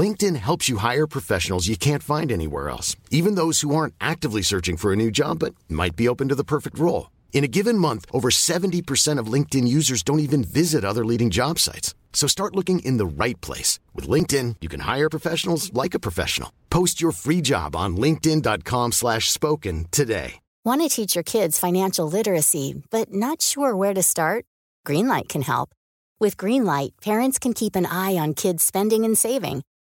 LinkedIn helps you hire professionals you can't find anywhere else, even those who aren't actively searching for a new job but might be open to the perfect role. In a given month, over 70% of LinkedIn users don't even visit other leading job sites. So start looking in the right place. With LinkedIn, you can hire professionals like a professional. Post your free job on linkedin.com slash spoken today. Want to teach your kids financial literacy, but not sure where to start? Greenlight can help. With Greenlight, parents can keep an eye on kids' spending and saving,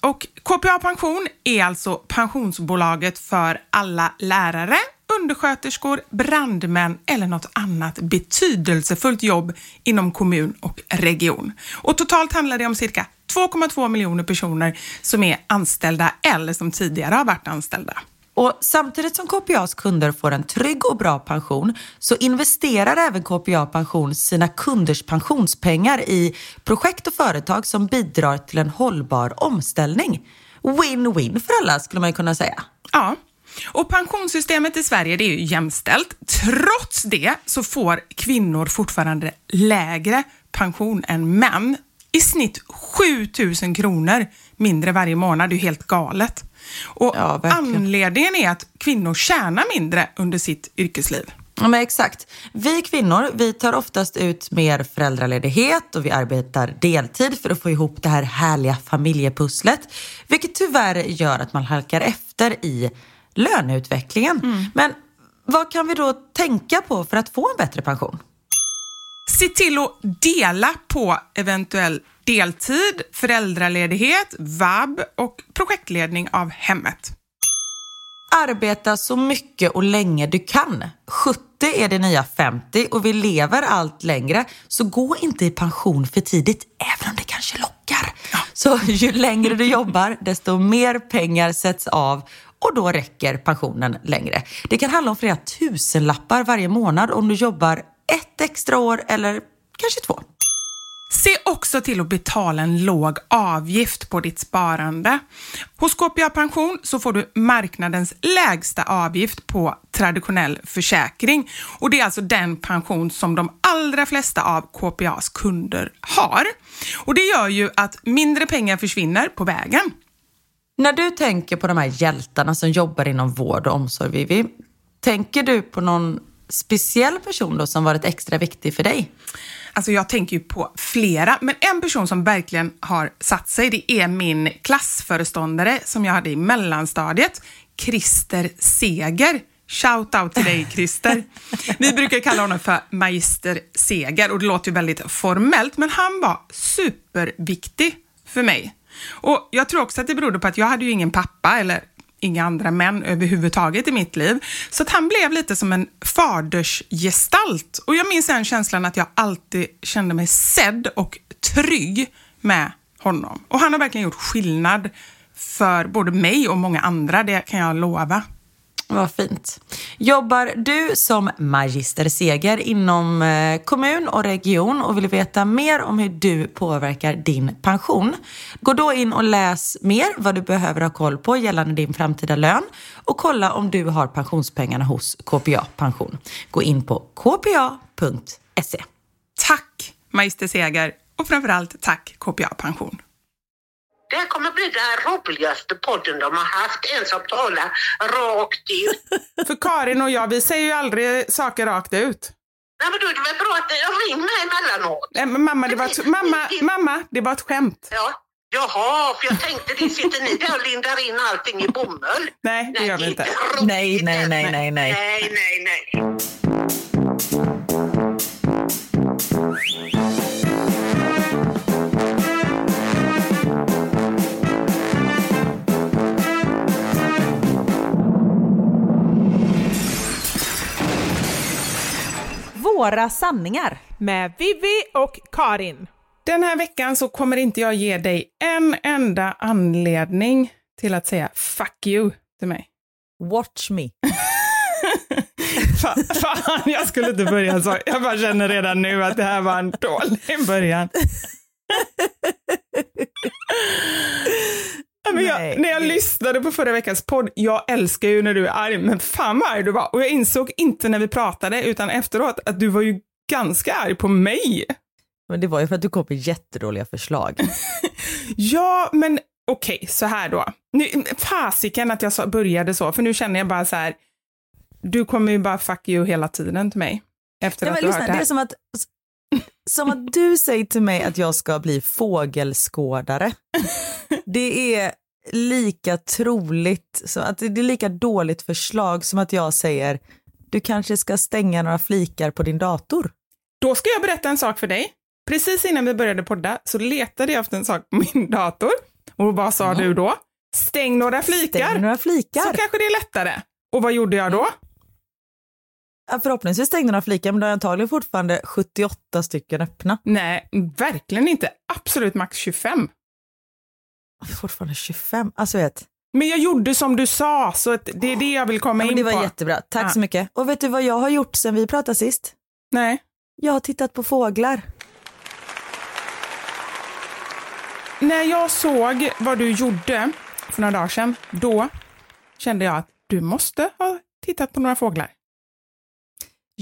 och KPA Pension är alltså pensionsbolaget för alla lärare, undersköterskor, brandmän eller något annat betydelsefullt jobb inom kommun och region. Och totalt handlar det om cirka 2,2 miljoner personer som är anställda eller som tidigare har varit anställda. Och samtidigt som KPAs kunder får en trygg och bra pension så investerar även KPA Pension sina kunders pensionspengar i projekt och företag som bidrar till en hållbar omställning. Win-win för alla skulle man ju kunna säga. Ja, och pensionssystemet i Sverige det är ju jämställt. Trots det så får kvinnor fortfarande lägre pension än män. I snitt 7000 kronor mindre varje månad. Det är ju helt galet. Och Ja, anledningen är att kvinnor tjänar mindre under sitt yrkesliv. Ja, men exakt. Vi kvinnor, vi tar oftast ut mer föräldraledighet och vi arbetar deltid för att få ihop det här härliga familjepusslet. Vilket tyvärr gör att man halkar efter i löneutvecklingen. Men vad kan vi då tänka på för att få en bättre pension? Se till att dela på eventuell deltid, föräldraledighet, vab och projektledning av hemmet. Arbeta så mycket och länge du kan. 70 är det nya 50 och vi lever allt längre. Så gå inte i pension för tidigt, även om det kanske lockar. Så ju längre du jobbar, desto mer pengar sätts av och då räcker pensionen längre. Det kan handla om flera tusenlappar varje månad om du jobbar ett extra år eller kanske två. Se också till att betala en låg avgift på ditt sparande. Hos KPA Pension så får du marknadens lägsta avgift på traditionell försäkring och det är alltså den pension som de allra flesta av KPAs kunder har. Och det gör ju att mindre pengar försvinner på vägen. När du tänker på de här hjältarna som jobbar inom vård och omsorg, Vivi, tänker du på någon speciell person då som varit extra viktig för dig? Alltså jag tänker ju på flera, men en person som verkligen har satt sig, det är min klassföreståndare som jag hade i mellanstadiet, Christer Seger. Shout out till dig Christer. Vi brukar kalla honom för Magister Seger och det låter ju väldigt formellt, men han var superviktig för mig. Och jag tror också att det berodde på att jag hade ju ingen pappa eller inga andra män överhuvudtaget i mitt liv. Så att han blev lite som en fadersgestalt. Och jag minns den känslan att jag alltid kände mig sedd och trygg med honom. Och han har verkligen gjort skillnad för både mig och många andra, det kan jag lova. Vad fint. Jobbar du som magister Seger inom eh, kommun och region och vill veta mer om hur du påverkar din pension? Gå då in och läs mer vad du behöver ha koll på gällande din framtida lön och kolla om du har pensionspengarna hos KPA Pension. Gå in på kpa.se. Tack Magister Seger och framförallt tack KPA Pension. Det här kommer bli den roligaste podden de har haft. En som talar rakt ut. För Karin och jag, vi säger ju aldrig saker rakt ut. Nej, men då är det väl bra att jag ringer emellanåt. Eh, men mamma, det var ett, mamma, mamma, det var ett skämt. Ja. Jaha, för jag tänkte det sitter ni där och lindar in allting i bomull? Nej, det gör vi inte. Nej, nej, nej, nej, nej. Nej, nej, nej. Våra sanningar. Med Vivi och Karin. Den här veckan så kommer inte jag ge dig en enda anledning till att säga fuck you till mig. Watch me. Fan, fan, jag skulle inte börja så. Jag bara känner redan nu att det här var en dålig början. Men Nej. jag, när jag lyssnade på förra veckans podd, jag älskar ju när du är arg, men fan vad arg du var. Och jag insåg inte när vi pratade, utan efteråt, att du var ju ganska arg på mig. Men det var ju för att du kom med jättedåliga förslag. Ja, men okej, så här då. Nu, fasiken att jag började så, för nu känner jag bara så här, du kommer ju bara fuck you hela tiden till mig. Efter Ja, att men lyssna, hört det det är som att, som att du säger till mig att jag ska bli fågelskådare. Det är lika troligt, så att det är lika dåligt förslag som att jag säger du kanske ska stänga några flikar på din dator. Då ska jag berätta en sak för dig. Precis innan vi började podda så letade jag efter en sak på min dator. Och vad sa du då? Stäng några flikar. Stäng några flikar. Så kanske det är lättare. Och vad gjorde jag då? Förhoppningsvis stängde några flikar men det är antagligen fortfarande 78 stycken öppna. Nej, verkligen inte. Absolut max 25. Fortfarande 25, alltså vet. Men jag gjorde som du sa, så det är det jag vill komma Ja, in det var på. jättebra, tack Ja. så mycket. Och vet du vad jag har gjort sen vi pratade sist? Nej. Jag har tittat på fåglar. När jag såg vad du gjorde för några dagar sedan, då kände jag att du måste ha tittat på några fåglar.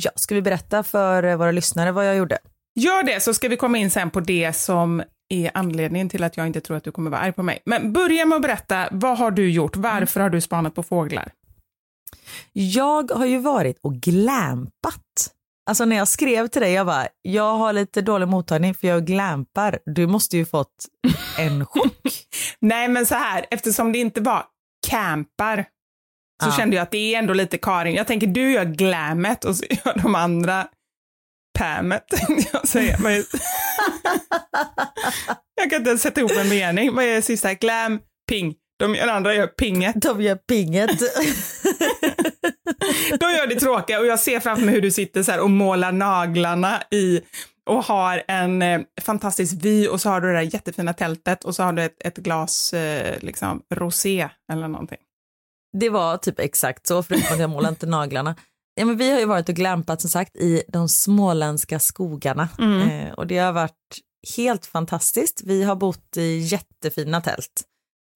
Ja, ska vi berätta för eh, våra lyssnare vad jag gjorde? Gör det så ska vi komma in sen på det som är anledningen till att jag inte tror att du kommer vara arg på mig. Men börja med att berätta, vad har du gjort? Varför har du spanat på fåglar? Jag har ju varit och glampat. Alltså när jag skrev till dig, jag bara, jag har lite dålig mottagning för jag glampar. Du måste ju fått en chock. Nej, men så här, eftersom det inte var campar så Ja. kände jag att det är ändå lite Karin. Jag tänker du gör glammet och så gör de andra pamet. jag, säger. Är... jag kan inte ens sätta ihop en mening. Vad är det sista? Glam, ping. De andra gör pinget. De gör pinget. De gör det tråkiga och jag ser framför mig hur du sitter så här och målar naglarna i och har en eh, fantastisk vy och så har du det där jättefina tältet och så har du ett, ett glas eh, liksom rosé eller någonting. Det var typ exakt så, förutom att jag målade inte naglarna. Ja, men vi har ju varit och glampat som sagt i de småländska skogarna Mm. eh, och det har varit helt fantastiskt. Vi har bott i jättefina tält.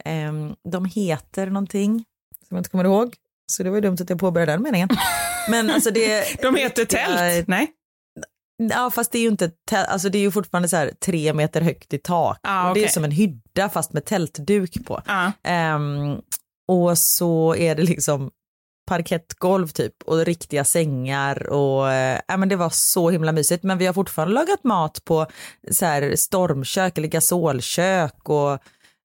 Eh, de heter någonting som jag inte kommer ihåg, så det var ju dumt att jag påbörjade den meningen. Men alltså det, De heter tält? Nej? Ja, fast det är ju inte tält, alltså det är ju fortfarande så här tre meter högt i tak. Ah, och det är som en hydda fast med tältduk på. Ja. Ehm, och så är det liksom parkettgolv typ och riktiga sängar och ja, men det var så himla mysigt. Men vi har fortfarande lagat mat på så här stormkök eller gasolkök och,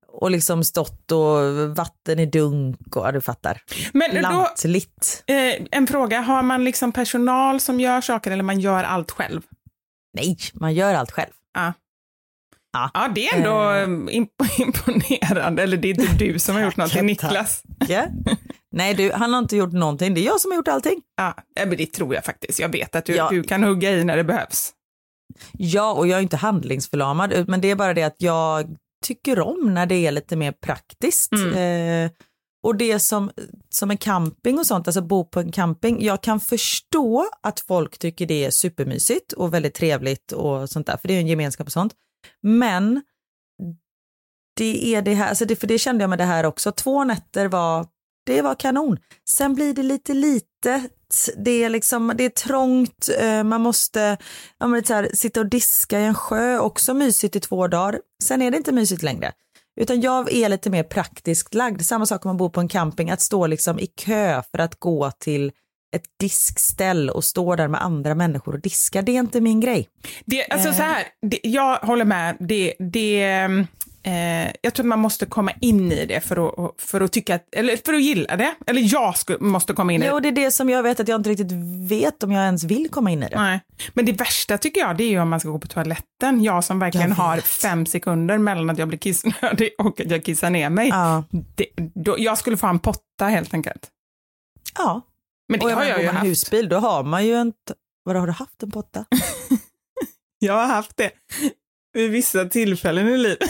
och liksom stått och vatten i dunk och ja, du fattar. Men då, Lantligt. eh, en fråga, har man liksom personal som gör saker eller man gör allt själv? Nej, man gör allt själv. Ja. Ja. Ja, det är ändå Eh. eh, imp- imponerande. Eller det är inte du som har gjort någonting, Niklas. Ja. Nej, du, han har inte gjort någonting. Det är jag som har gjort allting. Ja, eh, men det tror jag faktiskt. Jag vet att du, Ja. du kan hugga i när det behövs. Ja, och jag är inte handlingsförlamad, men det är bara det att jag tycker om när det är lite mer praktiskt. Eh, och det som, som är camping och sånt, alltså bo på en camping, jag kan förstå att folk tycker det är supermysigt och väldigt trevligt och sånt där, för det är en gemenskap och sånt. Men det är det här, alltså det, för det kände jag med det här också, två nätter var, det var kanon. Sen blir det lite litet, det är liksom, det är trångt, eh, man måste ja, men så här, sitta och diska i en sjö, också mysigt i två dagar. Sen är det inte mysigt längre. Utan jag är lite mer praktiskt lagd. Samma sak om man bor på en camping, att stå liksom i kö för att gå till ett diskställ och stå där med andra människor och diska. Det är inte min grej. Det, alltså så här, det, jag håller med. Det, det, eh, jag tror att man måste komma in i det för att, för att tycka att, eller för att gilla det. Eller jag skulle, måste komma in i det. Jo, det är det som jag vet att jag inte riktigt vet om jag ens vill komma in i det. Nej. Men det värsta tycker jag det är ju om man ska gå på toaletten. Jag som verkligen Jag har fem sekunder mellan att jag blir kissnödig och att jag kissar ner mig. Ja. Det, då, jag skulle få en potta helt enkelt. ja. Men det Och jag har jag bor ju haft. husbil, då har man ju en... Vadå, har du haft en potta? Jag har haft det vid vissa tillfällen i livet.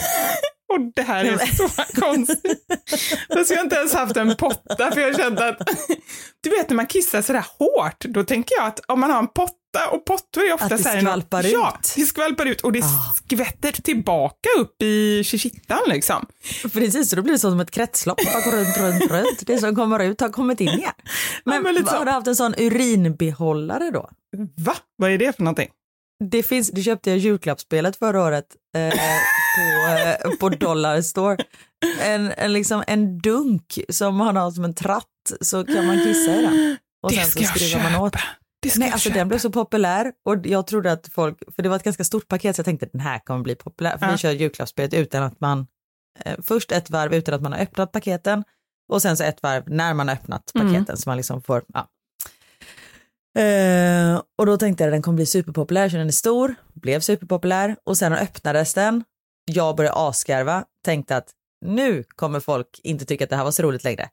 Och det här är så konstigt. Fast jag har inte ens haft en potta för jag känt att, du vet när man kissar sådär hårt, då tänker jag att om man har en potta och pottor är ofta Att det så här, skvalpar Ja, ut. det skvalpar ut och det Ah. skvätter tillbaka upp i kittan liksom. Precis, så då blir det så som ett kretslopp. Bara runt, runt, runt. Det som kommer ut har kommit in igen. Men, men lite så. har du haft en sån urinbehållare då? Va? Vad är det för någonting? Det finns, det köpte jag julklappsspelet förra året eh, på, eh, på Dollar Store. En, en, liksom, en dunk som man har som en tratt så kan man kissa i den. Och det sen så köpa. man åt. Nej, alltså köpa. den blev så populär och jag trodde att folk, för det var ett ganska stort paket så jag tänkte att den här kommer bli populär. För Ja. vi kör julklappsspelet utan att man, eh, först ett varv utan att man har öppnat paketen och sen så ett varv när man har öppnat Mm. paketen så man liksom får, ja. Eh, och då tänkte jag att den kommer bli superpopulär så den är stor, blev superpopulär och sen öppnades den. Jag började asgarva, tänkte att nu kommer folk inte tycka att det här var så roligt längre.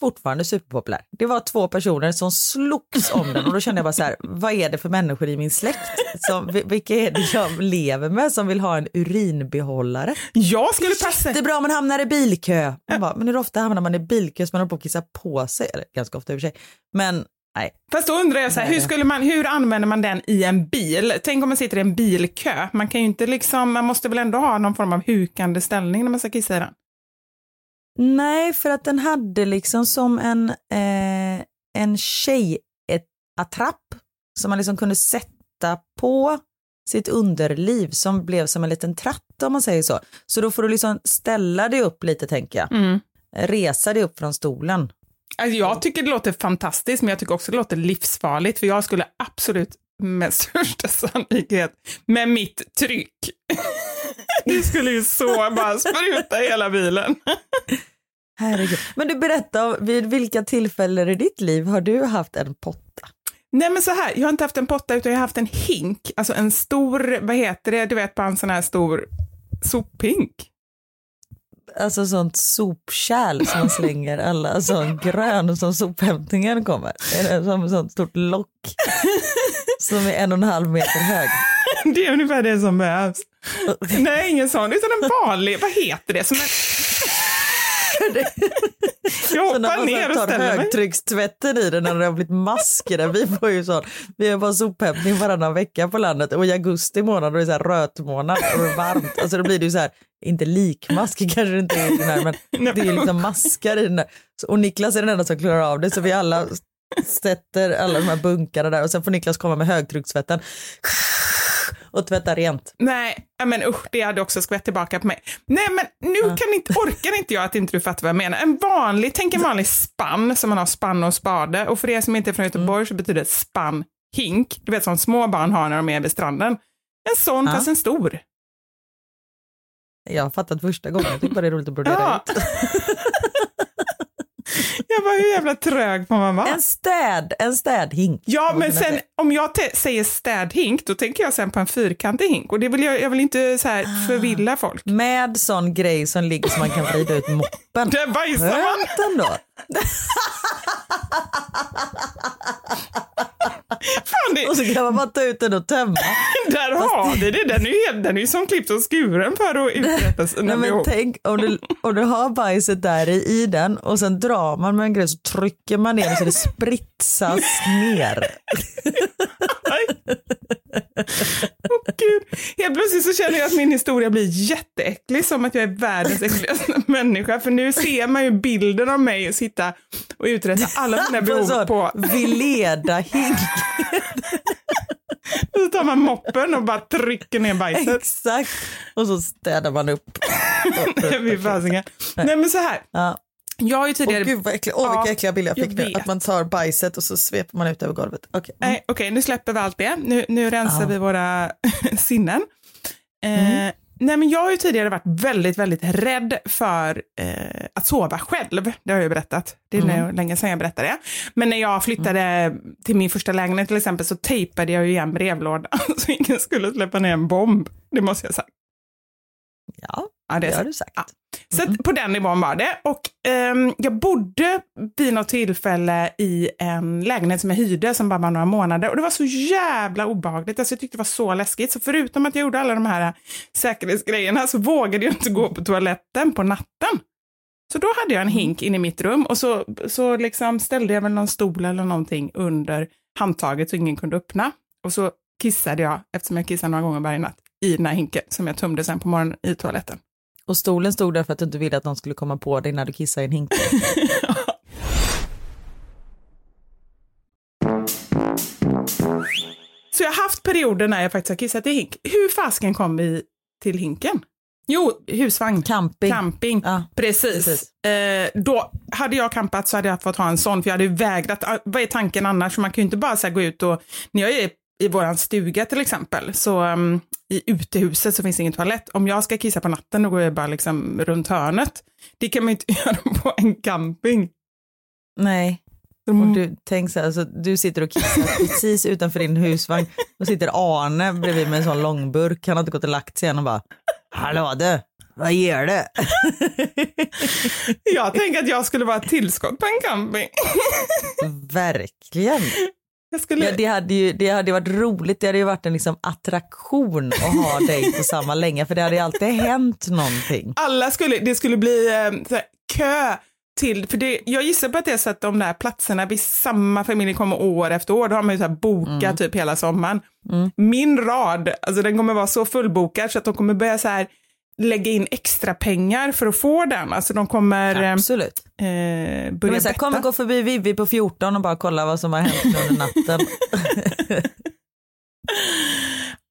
Fortfarande superpopulär. Det var två personer som slogs om den och då kände jag bara så här, vad är det för människor i min släkt? Som, vi- vilka är det jag lever med som vill ha en urinbehållare? Jag skulle passa... Det är bra om man hamnar i bilkö. Man bara, men hur ofta hamnar man i bilkö så man håller på att kissa på sig? Eller ganska ofta i och för sig. Men nej, Fast då undrar jag så här, hur, skulle man, hur använder man den i en bil? Tänk om man sitter i en bilkö. Man kan ju inte liksom, man måste väl ändå ha någon form av hukande ställning när man ska kissa i den. Nej, för att den hade liksom som en, eh, en tjejattrapp som man liksom kunde sätta på sitt underliv som blev som en liten tratt om man säger så. Så då får du liksom ställa dig upp lite tänker jag. Resa dig upp från stolen. Alltså, jag tycker det låter fantastiskt, men jag tycker också det låter livsfarligt, för jag skulle absolut med största sannolikhet med mitt tryck, det skulle ju så bara spruta hela bilen. Herregud. Men du berätta, vid vilka tillfällen i ditt liv har du haft en potta? Nej men så här, jag har inte haft en potta utan jag har haft en hink, alltså en stor, vad heter det, du vet bara en sån här stor sophink. Alltså sånt sopkärl som man slänger alla sån grön som sophämtningen kommer. Är det Som ett sånt stort lock som är en och en halv meter hög. Det är ungefär det som behövs. Nej, ingen sån, utan en vanlig, vad heter det? Som en... Jag Så när hoppar man ner och tar ställer mig. högtryckstvätten i den när det har blivit masker. där. Vi får ju sån, vi har bara sophämtning varannan vecka på landet och i augusti månad då är det så här rötmånad och det är varmt. Alltså då blir det ju så här, inte likmask kanske det inte är den här, men det är liksom maskar i den där. Och Niklas är den enda som klarar av det så vi alla sätter alla de här bunkarna där och sen får Niklas komma med högtryckstvätten och tvätta rent. Nej, men usch, det hade också skvätt tillbaka på mig. Nej, men nu kan inte, orkar inte jag att inte du fattar vad jag menar. En vanlig, tänk en vanlig spann som man har spann och spade. Och för er som inte är från Göteborg så betyder spann hink. Du vet som små barn har när de är vid stranden. En sån Ja. fast en stor. Jag har fattat första gången, jag tycker bara det är roligt att brodera Ja. ut. Jag var hur jävla trög får man vara? En städ, en städhink. Ja, men sen säga? om jag säger städhink, då tänker jag sen på en fyrkantig hink. Och det vill jag, jag vill inte så här Ah. förvilla folk. Med sån grej som ligger så man kan vrida ut moppen. Där bajsar man. Skönt ändå. Det, Och så kan man bara ta ut den och tömma. där har vi det. Den är ju, helt, den är som klippt och skuren för att uträtta sina Nej, men tänk om du, om du har bajset där i, i den och sen drar man med en grej så trycker man ner så det spritsas ner. Åh, Gud. Helt plötsligt så känner jag att min historia blir jätteäcklig, som att jag är världens äckligaste människa. För nu ser man ju bilden av mig sitta och uträtta alla mina På behov sån på... Vileda-hink. Så tar man moppen och bara trycker ner bajset. Exakt. Och så städar man upp. Fy fasiken. Nej men så här. Ja. Jag har ju Åh tidigare... gud vad äckligt. Åh vilka äckliga bilder jag jag fick nu. vet. Att man tar bajset och så sveper man ut över golvet. Okej. Mm. Nej, Okej, nu släpper vi allt det. Nu, nu rensar Ja. vi våra sinnen. Eh, Mm. Nej, men jag har ju tidigare varit väldigt, väldigt rädd för eh, att sova själv. Det har jag ju berättat. Det är Mm. länge sedan jag berättade det. Men när jag flyttade till min första lägenhet till exempel så tejpade jag ju igen brevlådan så ingen skulle släppa ner en bomb. Det måste jag säga. Ja, Ja, det det har du sagt. Ja. Så att på den nivån var det. Och ehm, jag bodde vid något tillfälle i en lägenhet som jag hyrde som bara var några månader och det var så jävla obehagligt. Alltså jag tyckte det var så läskigt. Så förutom att jag gjorde alla de här säkerhetsgrejerna så vågade jag inte gå på toaletten på natten. Så då hade jag en hink in i mitt rum och så, så liksom ställde jag väl någon stol eller någonting under handtaget så ingen kunde öppna. Och så kissade jag, eftersom jag kissade några gånger varje natt, i den här hinken som jag tömde sen på morgonen i toaletten. Och stolen stod där för att du inte ville att någon skulle komma på dig när du kissade i en hink. Så jag har haft perioder när jag faktiskt har kissat i hink. Hur fasken kom vi till hinken? Jo, husvagn. Camping. Camping. Ja, precis. precis. Eh, då hade jag campat så hade jag fått ha en sån, för jag hade vägrat. ah, Vad är tanken annars? Man kan ju inte bara så gå ut och, när jag är i våran stuga till exempel, så um, i utehuset så finns ingen toalett. Om jag ska kissa på natten, då går jag bara liksom runt hörnet. Det kan man ju inte göra på en camping. Nej. Mm. Och du, tänk så här, så du sitter och kissar precis utanför din husvagn. Då sitter Arne bredvid med en sån långburk. Han har inte gått och lagt sig än och bara Hallå du, vad gör du? Jag tänker att jag skulle vara ett tillskott på en camping. Verkligen. Skulle... Ja, det, hade ju, det hade varit roligt, det hade ju varit en liksom attraktion att ha dig på samma länge för det hade ju alltid hänt någonting. alla skulle, det skulle bli eh, här, kö till, för det, jag gissar på att det är så att de där platserna vid samma familj kommer år efter år, då har man ju så här bokat typ hela sommaren. Min rad, alltså den kommer vara så fullbokad så att de kommer börja så här lägga in extra pengar för att få den. Alltså de kommer eh, Absolut. eh, börja så här, kommer betta. gå förbi Vivi på 14 och bara kolla vad som har hänt under natten.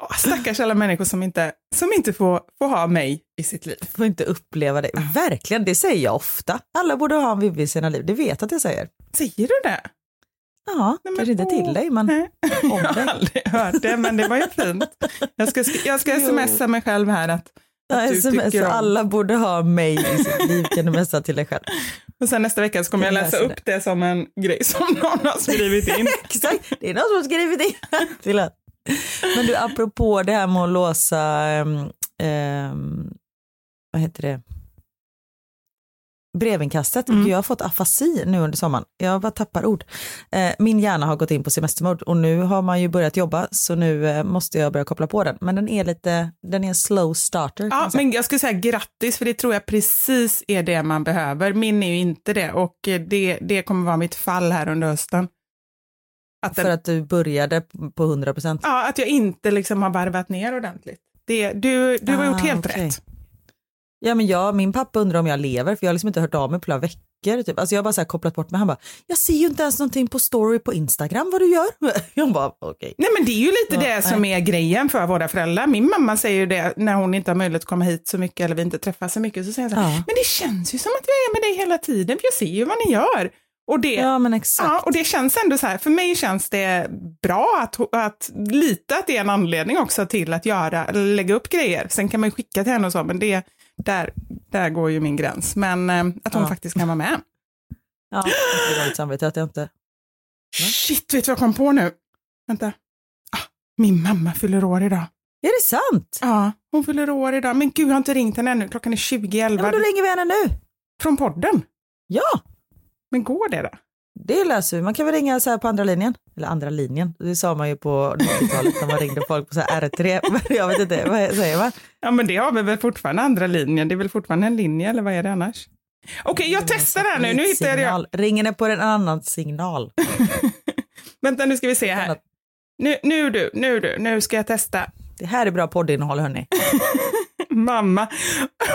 Åh, Stackars alla människor som inte, som inte får, får ha mig i sitt liv. Får inte uppleva det. Verkligen, det säger jag ofta. Alla borde ha en Vivi i sina liv, det vet att jag säger. Säger du det? Ja, Nej, men kanske inte till dig men nej. om Jag har dig. aldrig hört det, men det var ju fint. Jag ska, jag ska smsa mig själv här att, sms, alla borde ha mig i sitt liv kan du messa till dig själv. Och sen nästa vecka så kommer jag Jag läsa upp det som en grej som någon har skrivit in. Exakt, det är någon som har skrivit in till att. Men du, apropå det här med att låsa, ehm, ehm, vad heter det, brevinkastet. Mm. Jag har fått afasi nu under sommaren. Jag bara tappar ord. Eh, min hjärna har gått in på semestermode och nu har man ju börjat jobba så nu eh, måste jag börja koppla på den. Men den är lite, den är en slow starter. Ja, men jag skulle säga grattis, för det tror jag precis är det man behöver. Min är ju inte det och eh, det, det kommer vara mitt fall här under hösten. Att, den, För att du började på 100 procent. ja, att jag inte liksom har varvat ner ordentligt. Det, du du har Ah, gjort helt okej. rätt. Ja men jag, min pappa undrar om jag lever för jag har liksom inte hört av mig på flera veckor. Typ. Alltså jag har bara så här kopplat bort mig. Han bara, jag ser ju inte ens någonting på story på Instagram vad du gör. Jag bara, okej. Nej men det är ju lite Ja, det nej. som är grejen för våra föräldrar. Min mamma säger ju det när hon inte har möjlighet att komma hit så mycket eller vi inte träffas så mycket. Så säger hon så här, Ja. men det känns ju som att jag är med dig hela tiden för jag ser ju vad ni gör. Och det, Ja men exakt. Ja, och det känns ändå så här, för mig känns det bra att, att lita att det är en anledning också till att göra, lägga upp grejer. Sen kan man ju skicka till henne och så, men det, där, där går ju min gräns. Men eh, att hon Ja. faktiskt kan vara med. Ja, jag dåligt samvete att jag inte... Shit, vet du vad jag kom på nu? Vänta. Ah, min mamma fyller år idag. Är det sant? Ja, hon fyller år idag. Men gud, jag har inte ringt henne ännu. Klockan är 20 i Ja, 11. men då ringer vi henne nu. Från podden. Ja, Men går det då? Det löser vi. Man kan väl ringa så här på andra linjen. Eller andra linjen, det sa man ju på 90-talet när man ringde folk på så här R3. Men jag vet inte, vad säger man? Ja, men det har vi väl fortfarande andra linjen. Det är väl fortfarande en linje, eller vad är det annars? Okej, jag testar det här nu. Nu hittade jag... Ringer ni på en annan signal? Vänta, nu ska vi se här. Nu, nu du, nu du, nu ska jag testa. Det här är bra poddinnehåll hörni. Mamma.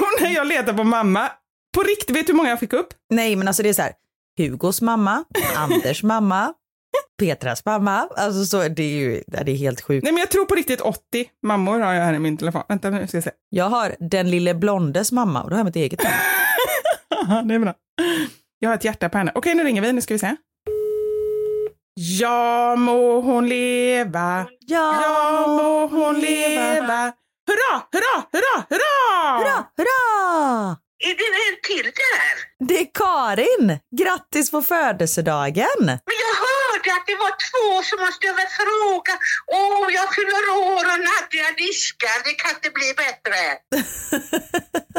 Och när jag letar på mamma, på riktigt, vet du hur många jag fick upp? Nej men alltså det är så här, Hugos mamma, Anders mamma, Petras mamma. Alltså så, det är ju det är helt sjukt. Nej men jag tror på riktigt 80 mammor har jag här i min telefon. Vänta nu ska jag se. Jag har den lille blondes mamma och då har jag mitt eget namn. Ja, det är bra. Jag har ett hjärta på henne. Okej, nu ringer vi. Nu ska vi se. Ja må hon leva. Ja må hon leva. Hurra, hurra, hurra, hurra! Hurra, hurra! Är det en till där? Det är Karin! Grattis på födelsedagen! Men jag hörde att det var två som måste över fråga. Åh, jag fyller år och Nadja diskar. Det kan inte bli bättre.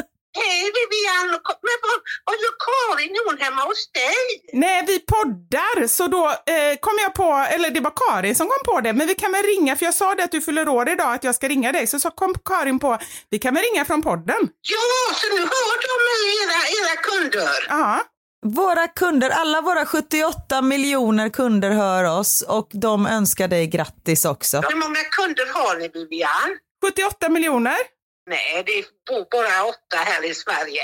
Hej Vivian! Men vad, vad gör Karin? Är hon hemma hos dig? Nej, vi poddar, så då eh, kom jag på, eller det var Karin som kom på det, men vi kan väl ringa, för jag sa det att du fyller år idag, att jag ska ringa dig, så, så kom Karin på, vi kan väl ringa från podden? Ja, så nu hör de mig, era, era kunder. Ja. Våra kunder, alla våra 78 miljoner kunder hör oss och de önskar dig grattis också. Hur många kunder har ni Vivian? 78 miljoner. Nej, det bor bara åtta här i Sverige.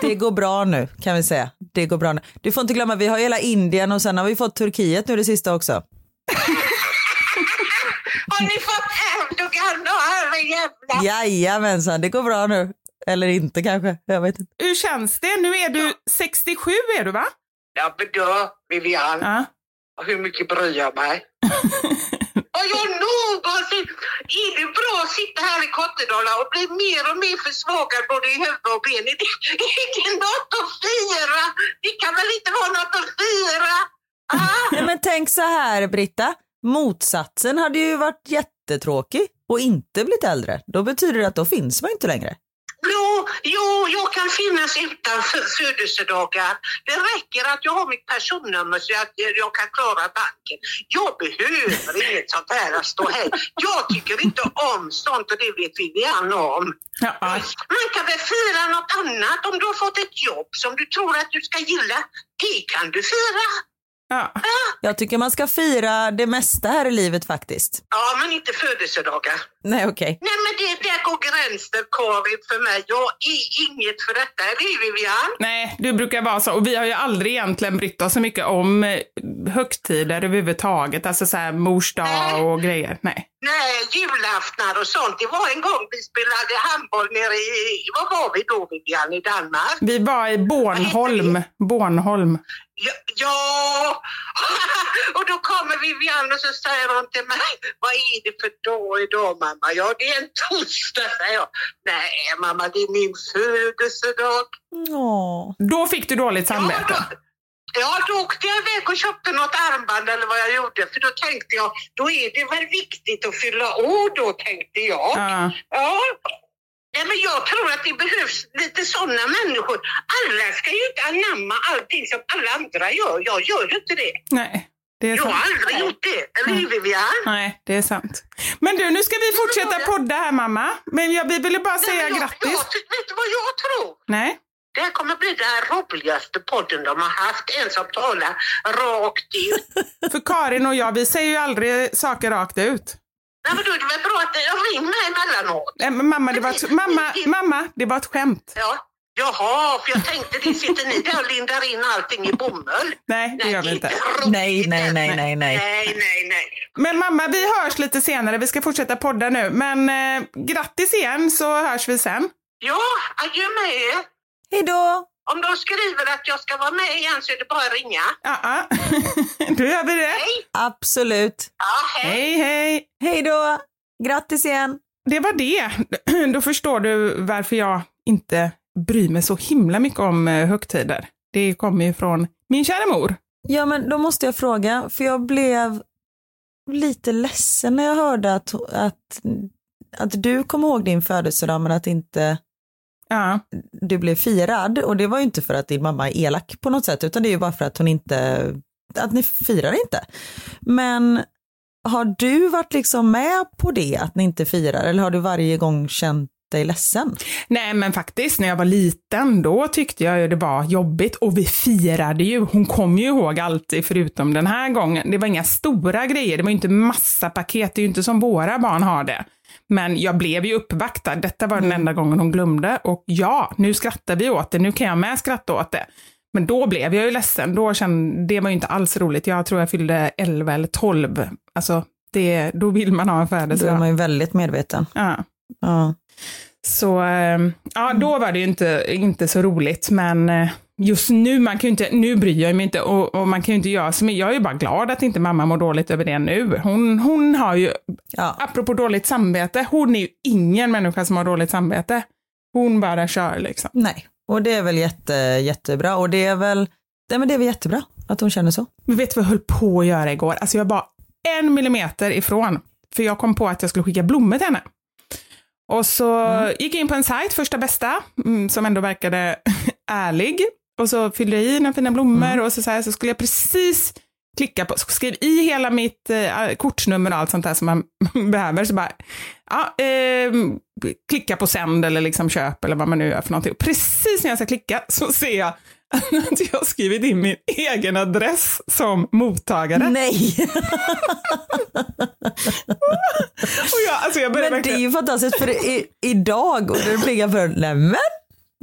Det går bra nu kan vi säga. Det går bra nu. Du får inte glömma, vi har hela Indien och sen har vi fått Turkiet nu det sista också. har ni fått Erdogan då? Herrejävlar! Jajamensan, det går bra nu. Eller inte kanske, jag vet inte. Hur känns det? Nu är du 67 är du va? Ja, men då, Vivian, Ja. hur mycket bryr jag mig? Har jag någonsin... Är det bra att sitta här i Kottedala och bli mer och mer försvagad både i huvud och ben? Är det, är det något att fira? Det kan väl inte vara något att fira? Ah? Nej, men tänk så här Britta, motsatsen hade ju varit jättetråkig och inte blivit äldre. Då betyder det att då finns man inte längre. Jo, jo, jag kan finnas utan födelsedagar. Det räcker att jag har mitt personnummer så att jag kan klara banken. Jag behöver inget sånt här att stå här. Jag tycker inte om sånt och det vet Vivian om. Ja. Man kan väl fira något annat om du har fått ett jobb som du tror att du ska gilla. Det kan du fira. Ja. Jag tycker man ska fira det mesta här i livet faktiskt. Ja, men inte födelsedagar. Nej okej. Nej, men det, där går gränsen, Karin, för mig. Jag är inget för detta. Är det Vivian? Nej, du brukar vara så. Och vi har ju aldrig egentligen brytt oss så mycket om eh, högtider överhuvudtaget. Alltså så här mors dag och grejer. Nej. Nej, julaftnar och sånt. Det var en gång vi spelade handboll nere i, vad var vi då Vivian, i Danmark? Vi var i Bornholm. Bornholm. Ja, ja. och då kommer Vivian och så säger hon till mig, vad är det för dag idag mamma? Ja, det är en torsdag, säger jag. Nej mamma, det är min födelsedag. Åh. Då fick du dåligt Ja, samvete. då, ja, då åkte jag iväg och köpte något armband eller vad jag gjorde. För då tänkte jag, då är det väl viktigt att fylla år då, tänkte jag. Ja. Ja. Nej, men jag tror att det behövs lite sådana människor. Alla ska ju inte anamma allting som alla andra gör. Jag gör ju inte det. Nej, det är Jag har sant. aldrig gjort det. Eller hur Vivian? Nej, det är sant. Men du, nu ska vi fortsätta podda här mamma. Men jag, vi ville bara Nej, säga jag, grattis. Jag, vet du vad jag tror? Nej. Det här kommer bli den roligaste podden de har haft. En som talar rakt ut. För Karin och jag, vi säger ju aldrig saker rakt ut. Nej, men då är det väl bra att jag ringer emellanåt. Nej, men mamma, det var ett, mamma, mamma, det var ett skämt. Ja. Jaha, för jag tänkte det sitter ni där och lindar in allting i bomull. Nej, det gör vi inte. Nej, nej, nej, nej, nej. Nej, nej, nej. Men mamma, vi hörs lite senare. Vi ska fortsätta podda nu. Men eh, grattis igen så hörs vi sen. Ja, adjö med er. Hej då! Om de skriver att jag ska vara med igen så är det bara att ringa. Ja, ja. Då gör vi det. Hej! Absolut. Ja, hej! Hej, hej. Hej då! Grattis igen! Det var det. Då förstår du varför jag inte bryr mig så himla mycket om eh, högtider. Det kommer ju från min kära mor. Ja, men då måste jag fråga, för jag blev lite ledsen när jag hörde att, att, att du kom ihåg din födelsedag men att inte Ja. du blev firad. Och det var ju inte för att din mamma är elak på något sätt, utan det är ju bara för att hon inte, att ni firar inte. Men har du varit liksom med på det, att ni inte firar, eller har du varje gång känt dig ledsen? Nej, men faktiskt när jag var liten, då tyckte jag ju det var jobbigt och vi firade ju. Hon kom ju ihåg alltid förutom den här gången. Det var inga stora grejer, det var ju inte massa paket, det är ju inte som våra barn har det. Men jag blev ju uppvaktad, detta var den enda gången hon glömde och ja, nu skrattar vi åt det, nu kan jag med skratta åt det. Men då blev jag ju ledsen. Då kände, det var ju inte alls roligt. Jag tror jag fyllde 11 eller 12. Alltså, det, då vill man ha en Då är födelsedag. man ju väldigt medveten. Ja. Ja. Så eh, ja, då var det ju inte, inte så roligt, men eh, just nu, man kan inte, nu bryr jag mig inte och, och man kan ju inte göra så mycket. Jag är ju bara glad att inte mamma mår dåligt över det nu. Hon, hon har ju, Ja. apropå dåligt samvete, hon är ju ingen människa som har dåligt samvete. Hon bara kör liksom. Nej, och det är väl jätte, jättebra. Och det är väl, nej men det är väl jättebra att hon känner så. Men vet du vad jag höll på att göra igår? Alltså jag var en millimeter ifrån, för jag kom på att jag skulle skicka blommor till henne. Och så gick jag in på en sajt, första bästa, mm, som ändå verkade ärlig. Och så fyllde jag i några fina blommor och så, så, här, så skulle jag precis klicka på, skrev i hela mitt eh, kortnummer och allt sånt där som man behöver. Så bara, ja, eh, klicka på sänd eller liksom köp eller vad man nu gör för någonting. Och precis när jag ska klicka så ser jag att jag skrivit in min egen adress som mottagare. Nej, Och jag, alltså jag men det är verkligen... ju fantastiskt för i, idag och du plingar för nej men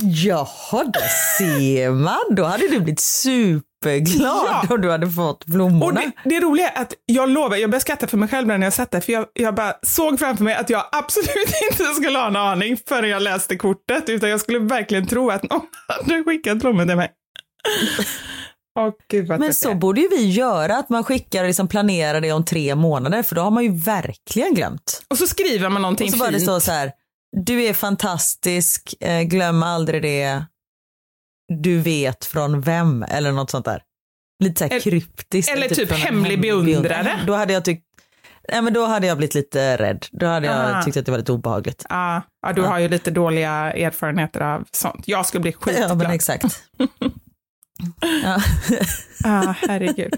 jaha, där ser man. Då hade du blivit superglad Ja. om du hade fått Och blommorna. det, det roliga är att jag lovar, jag började skratta för mig själv när jag satt där, för jag, jag bara såg framför mig att jag absolut inte skulle ha en aning förrän jag läste kortet, utan jag skulle verkligen tro att någon hade skickat blommor till mig. Åh gud Men så jag borde ju vi göra, att man skickar liksom planerar det om tre månader för då har man ju verkligen glömt. Och så skriver man någonting Och så bara det fint. står så här, du är fantastisk, eh, glöm aldrig det, du vet från vem eller något sånt där. Lite så här kryptiskt. eller typ en hemlig beundrare. Då hade jag tyckt, nej men då hade jag blivit lite rädd. Då hade jag Ah. tyckt att det var lite obehagligt. Ja, ja, du har ju lite dåliga erfarenheter av sånt. Jag skulle bli Ja men skitglad. exakt. ja. Ja, herregud.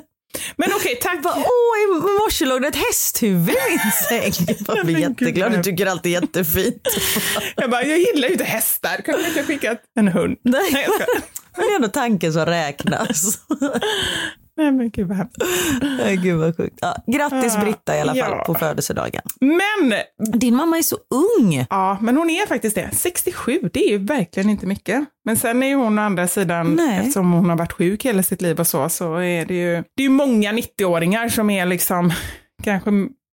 Men okej, tack. Bara, Åh, i morse låg det ett hästhuvud i min säng. Jag blir jätteglad, du tycker allt är jättefint. Jag bara, jag gillar ju inte hästar. Kan du inte skicka en hund? Nej. Nej, jag skojar. Men det är ändå tanken som räknas. Nej men gud vad hemskt. Nej, Gud vad sjukt. Ja, grattis Ja, Britta i alla fall ja. på födelsedagen. Men, Din mamma är så ung. ja, men hon är faktiskt det. 67, det är ju verkligen inte mycket. Men sen är ju hon å andra sidan, Nej. eftersom hon har varit sjuk hela sitt liv och så, så är det ju, det är ju många 90-åringar som är liksom kanske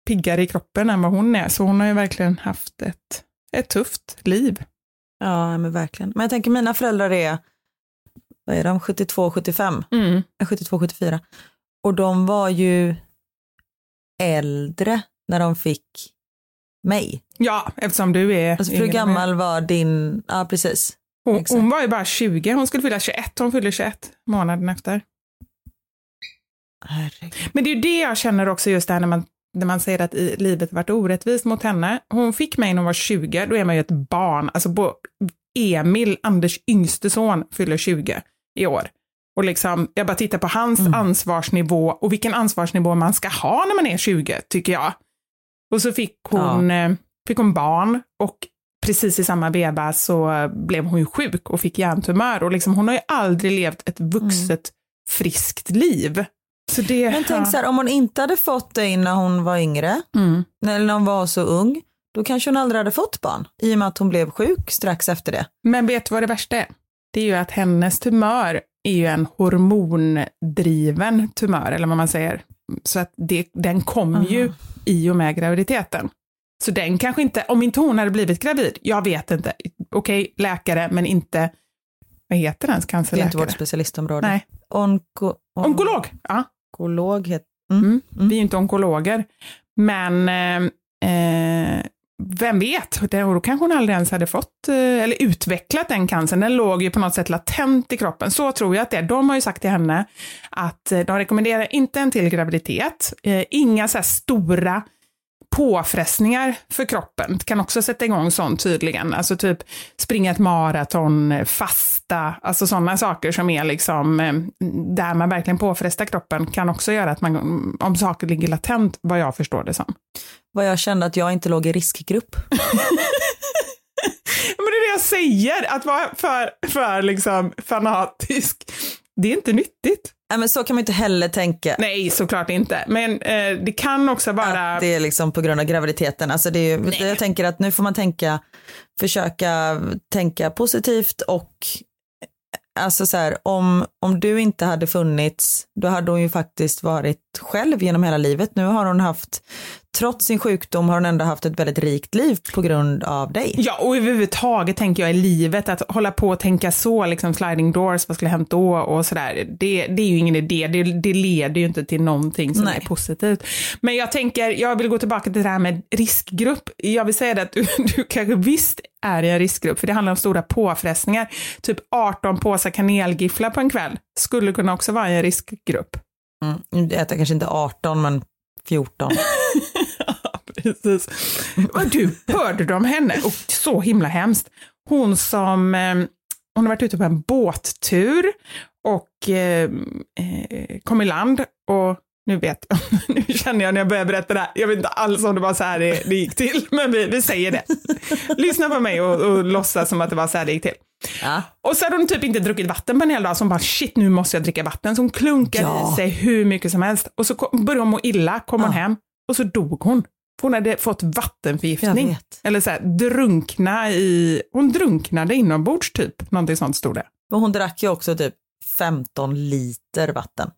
piggare i kroppen än vad hon är. Så hon har ju verkligen haft ett, ett tufft liv. Ja, men verkligen. Men jag tänker mina föräldrar är, vad är de, 72, 75? Mm. Eh, 72, 74. Och de var ju äldre när de fick mig. Ja, eftersom du är Alltså hur gammal var din, ja precis. Hon, hon var ju bara 20, hon skulle fylla 21, hon fyllde 21 månaden efter. Herregud. Men det är ju det jag känner också just det här när man, när man säger att i, livet varit orättvist mot henne. Hon fick mig när hon var 20, då är man ju ett barn. Alltså bo, Emil, Anders yngste son, fyller 20 i år. Och liksom, jag bara tittar på hans Mm. ansvarsnivå och vilken ansvarsnivå man ska ha när man är 20, tycker jag. Och så fick hon, eh, fick hon barn och precis i samma veva så blev hon ju sjuk och fick hjärntumör. Och liksom, hon har ju aldrig levt ett vuxet, friskt liv. Det, Men tänk så här, om hon inte hade fått dig när hon var yngre, Mm. eller när hon var så ung, då kanske hon aldrig hade fått barn. I och med att hon blev sjuk strax efter det. Men vet du vad det värsta är? Det är ju att hennes tumör är ju en hormondriven tumör, eller vad man säger. Så att det, den kom ju i och med graviditeten. Så den kanske inte, om inte hon hade blivit gravid, jag vet inte. Okej, läkare, men inte, vad heter den, Det är cancerläkare? inte vårt specialistområde. Nej, Onko, on- onkolog. Ja. Onkolog heter Mm. Mm. Vi är ju inte onkologer. Men eh, eh, vem vet, och då kanske hon aldrig ens hade fått eh, eller utvecklat den cancern. Den låg ju på något sätt latent i kroppen. Så tror jag att det är. De har ju sagt till henne att eh, de rekommenderar inte en till graviditet, eh, inga så här stora påfrestningar för kroppen. Kan också sätta igång sånt tydligen. Alltså typ springa ett maraton, fasta, alltså sådana saker som är liksom eh, där man verkligen påfrestar kroppen kan också göra att man, om saker ligger latent, vad jag förstår det som. Vad jag kände att jag inte låg i riskgrupp. Men det är det jag säger, att vara för, för liksom fanatisk, det är inte nyttigt. Nej, men så kan man inte heller tänka. Nej, såklart inte. Men eh, det kan också vara... Att det är liksom på grund av graviditeten. Alltså det är, jag tänker att nu får man tänka, försöka tänka positivt och alltså så här, om, om du inte hade funnits, då hade hon ju faktiskt varit själv genom hela livet. Nu har hon haft, trots sin sjukdom har hon ändå haft ett väldigt rikt liv på grund av dig. Ja, och överhuvudtaget tänker jag i livet, att hålla på och tänka så, liksom sliding doors, vad skulle hänt då och sådär, det, det är ju ingen idé, det, det leder ju inte till någonting som Nej. är positivt. Men jag tänker, jag vill gå tillbaka till det här med riskgrupp. Jag vill säga det att du, du kanske visst är i en riskgrupp, för det handlar om stora påfrestningar. Typ 18 påsar kanelgifflar på en kväll skulle kunna också vara i en riskgrupp. Mm, jag äter kanske inte 18 men 14. Precis. Och du, hörde om henne? Och så himla hemskt. Hon som, eh, hon har varit ute på en båttur och eh, eh, kom i land och nu vet jag, nu känner jag när jag börjar berätta det här, jag vet inte alls om det var så här det, det gick till, men vi, vi säger det. Lyssna på mig och, och låtsas som att det var så här det gick till. Ja. Och så hade hon typ inte druckit vatten på en hel dag, så hon bara shit nu måste jag dricka vatten. Så hon klunkade Ja. i sig hur mycket som helst. Och så kom, började hon må illa, kom hon Ja. hem och så dog hon. Hon hade fått vattenförgiftning. Eller så här, drunkna i, hon drunknade inombords typ. Någonting sånt stod det. Men hon drack ju också typ 15 liter vatten.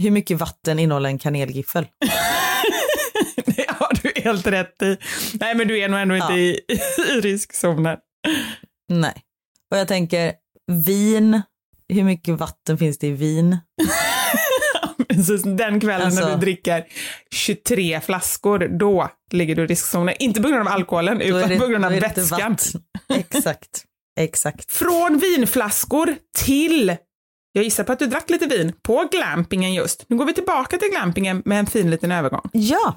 Hur mycket vatten innehåller en kanelgiffel? Det har du helt rätt i. Nej men du är nog ändå inte Ja. i, i riskzonen. Nej. Och jag tänker, vin, hur mycket vatten finns det i vin? Precis, den kvällen när Alltså- du dricker 23 flaskor, då ligger du i riskzonen. Inte på grund av alkoholen, utan det- på grund av vätskan. Exakt, exakt. Från vinflaskor till, jag gissar på att du drack lite vin, på glampingen just. Nu går vi tillbaka till glampingen med en fin liten övergång. Ja,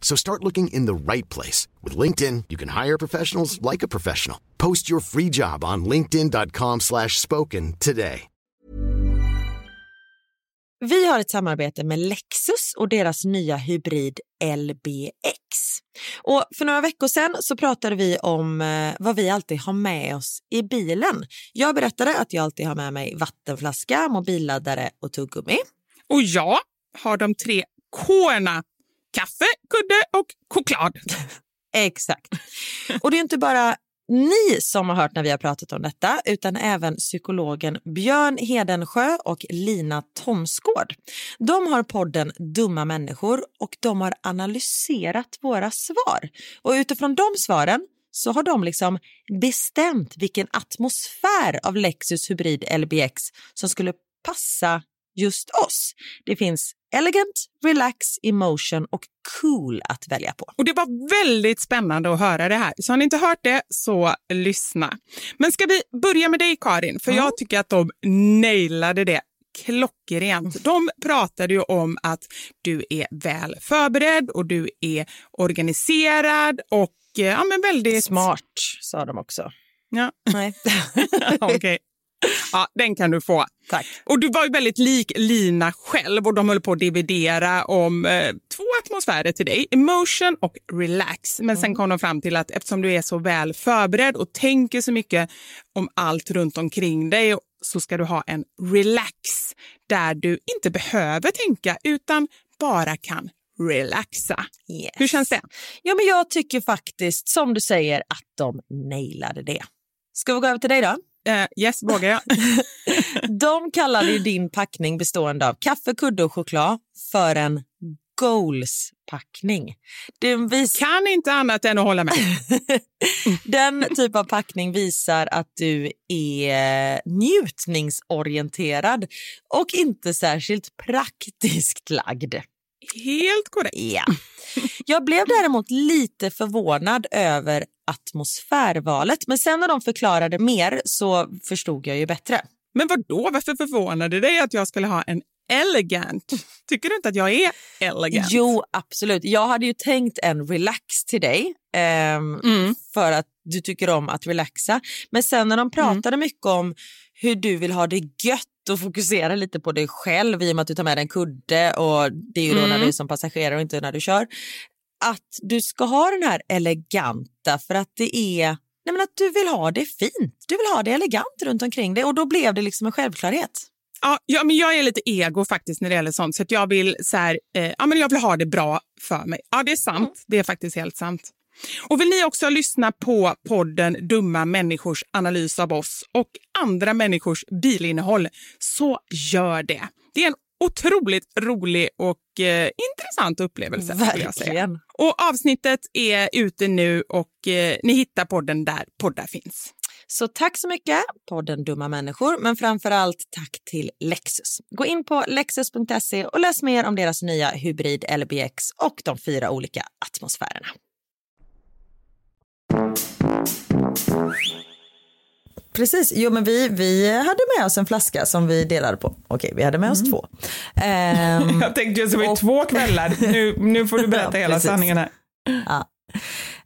So start looking in the right place. With LinkedIn, you can hire professionals like a professional. Post your free job on linkedin.com slash spoken today. Vi har ett samarbete med Lexus och deras nya hybrid LBX. Och för några veckor sedan så pratade vi om eh, vad vi alltid har med oss i bilen. Jag berättade att jag alltid har med mig vattenflaska, mobilladdare och tuggummi. Och jag har de tre K'na. Kaffe, kudde och choklad. Exakt. Och det är inte bara ni som har hört när vi har pratat om detta utan även psykologen Björn Hedensjö och Lina Thomsgård. De har podden Dumma människor och de har analyserat våra svar. Och utifrån de svaren så har de liksom bestämt vilken atmosfär av Lexus Hybrid LBX som skulle passa just oss. Det finns elegant, relax, emotion och cool att välja på. Och det var väldigt spännande att höra det här. Så har ni inte hört det, så lyssna. Men ska vi börja med dig Karin? För jag tycker att de nailade det klockrent. De pratade ju om att du är väl förberedd och du är organiserad och eh, ja, men väldigt... Smart, sa de också. Ja. Nej. Okej. Ja, den kan du få. Tack. Och du var ju väldigt lik Lina själv och de höll på att dividera om eh, två atmosfärer till dig, emotion och relax. Men sen kom de fram till att eftersom du är så väl förberedd och tänker så mycket om allt runt omkring dig så ska du ha en relax där du inte behöver tänka utan bara kan relaxa. Yes. Hur känns det? Ja, men jag tycker faktiskt, som du säger, att de nailade det. Ska vi gå över till dig då? Eh, yes, vågar jag. De kallade ju din packning bestående av kaffe, kudde och choklad för en goals-packning. Vis- kan inte annat än att hålla med. Den typ av packning visar att du är njutningsorienterad och inte särskilt praktiskt lagd. Helt korrekt. Ja. Jag blev däremot lite förvånad över atmosfärvalet men sen när de förklarade mer så förstod jag ju bättre. Men vad då? Varför förvånade det dig att jag skulle ha en elegant? Tycker du inte att jag är elegant? Jo, absolut. Jag hade ju tänkt en relax till dig ehm, för att du tycker om att relaxa. Men sen när de pratade mycket om hur du vill ha det gött och fokusera lite på dig själv i och med att du tar med dig en kudde och det är ju då när du är som passagerare och inte när du kör. Att du ska ha den här eleganta för att det är nej men att du vill ha det fint. Du vill ha det elegant runt omkring dig och då blev det liksom en självklarhet. Ja, ja, men jag är lite ego faktiskt när det gäller sånt. Så att jag vill så här, eh, ja, men jag vill ha det bra för mig. Ja, det är sant. Det är faktiskt helt sant. Och vill ni också lyssna på podden Dumma människors analys av oss och andra människors bilinnehåll så gör det. Det är en otroligt rolig och eh, intressant upplevelse. Verkligen. Och avsnittet är ute nu och eh, ni hittar podden där poddar finns. Så tack så mycket, podden Dumma människor, men framför allt tack till Lexus. Gå in på lexus.se och läs mer om deras nya hybrid LBX och de fyra olika atmosfärerna. Precis, jo men vi, vi hade med oss en flaska som vi delade på. Okej, vi hade med oss två. Ehm, Jag tänkte att det var ju två kvällar. Nu, nu får du berätta Ja, hela precis. sanningen här. Ja.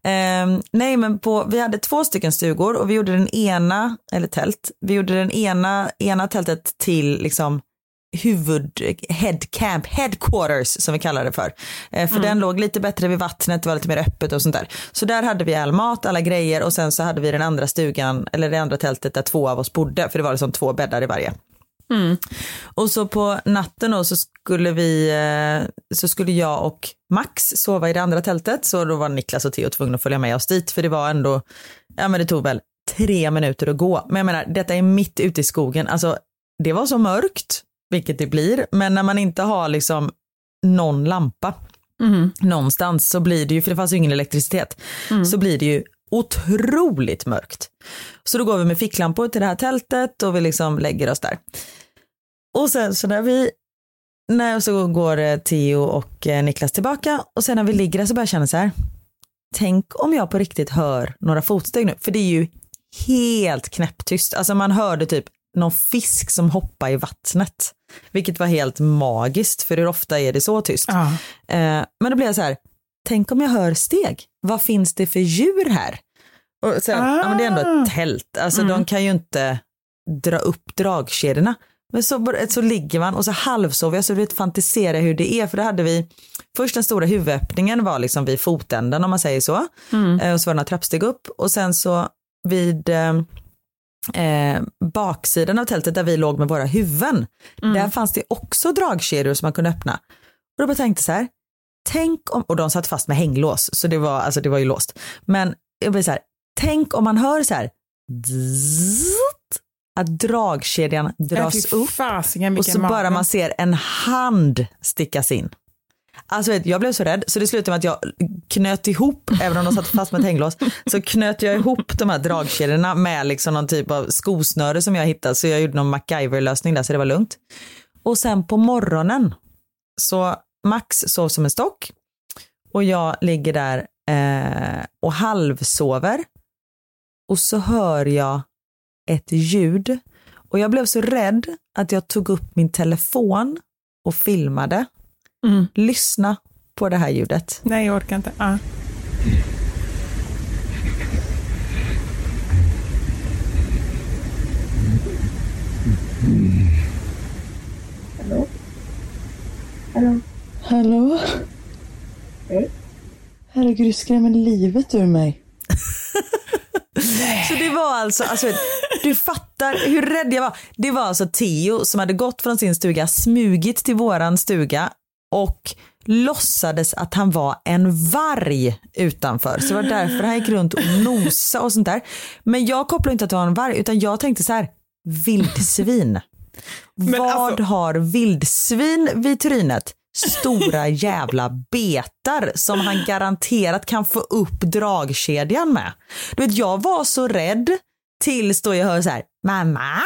Ehm, nej men på, vi hade två stycken stugor och vi gjorde den ena, eller tält, vi gjorde den ena, ena tältet till liksom huvud, head camp, headquarters som vi kallar det för. Eh, för den låg lite bättre vid vattnet, det var lite mer öppet och sånt där. Så där hade vi all mat, alla grejer och sen så hade vi den andra stugan, eller det andra tältet där två av oss bodde, för det var liksom två bäddar i varje. Och så på natten då så skulle vi, eh, så skulle jag och Max sova i det andra tältet. Så då var Niklas och Theo tvungna att följa med oss dit. För det var ändå, ja men det tog väl tre minuter att gå. Men jag menar, detta är mitt ute i skogen. Alltså det var så mörkt, vilket det blir. Men när man inte har liksom någon lampa någonstans så blir det ju, för det fanns ju ingen elektricitet, så blir det ju otroligt mörkt. Så då går vi med ficklampor till det här tältet och vi liksom lägger oss där. Och sen så när vi, när så går eh, Theo och eh, Niklas tillbaka och sen när vi ligger där så börjar jag känna så här, tänk om jag på riktigt hör några fotsteg nu, för det är ju helt knäpptyst. Alltså man hörde typ någon fisk som hoppar i vattnet, vilket var helt magiskt, för hur ofta är det så tyst? Ja. Eh, men då blev jag så här, tänk om jag hör steg, vad finns det för djur här? Och sen, ja, men det är ändå ett tält, alltså de kan ju inte dra upp dragkedjorna. Men så, så ligger man och så halvsover jag så vet fantisera hur det är för då hade vi först den stora huvudöppningen var liksom vid fotänden om man säger så Eh, och så var det några trappsteg upp och sen så vid eh, baksidan av tältet där vi låg med våra huvuden där fanns det också dragkedjor som man kunde öppna. Och då bara tänkte så här, tänk om, och de satt fast med hänglås så det var, alltså det var ju låst. Men jag blir så här, tänk om man hör så här, dzzt, att dragkedjan dras upp och så bara man ser en hand stickas in. Alltså vet, jag blev så rädd så det slutade med att jag knöt ihop, även om de satt fast med ett hänglås, så knöt jag ihop de här dragkedjorna med liksom någon typ av skosnöre som jag hittade så jag gjorde någon MacGyver-lösning där så det var lugnt. Och sen på morgonen så Max sov som en stock och jag ligger där eh, och halvsover och så hör jag ett ljud Och jag blev så rädd att jag tog upp min telefon och filmade. Mm. Lyssna på det här ljudet. Nej, jag orkar inte. Ja. Hallå? Herregud, du skrämmer livet ur mig. Så det var alltså, alltså, du fattar hur rädd jag var. Det var alltså Theo som hade gått från sin stuga, smugit till våran stuga och låtsades att han var en varg utanför. Så det var därför han gick runt och nosa och sånt där. Men jag kopplade inte att det var en varg utan jag tänkte så här, vildsvin. Vad alltså- har vildsvin vid trynet? Stora jävla betar som han garanterat kan få upp dragkedjan med. Du vet, jag var så rädd tills då jag hör så här, mamma,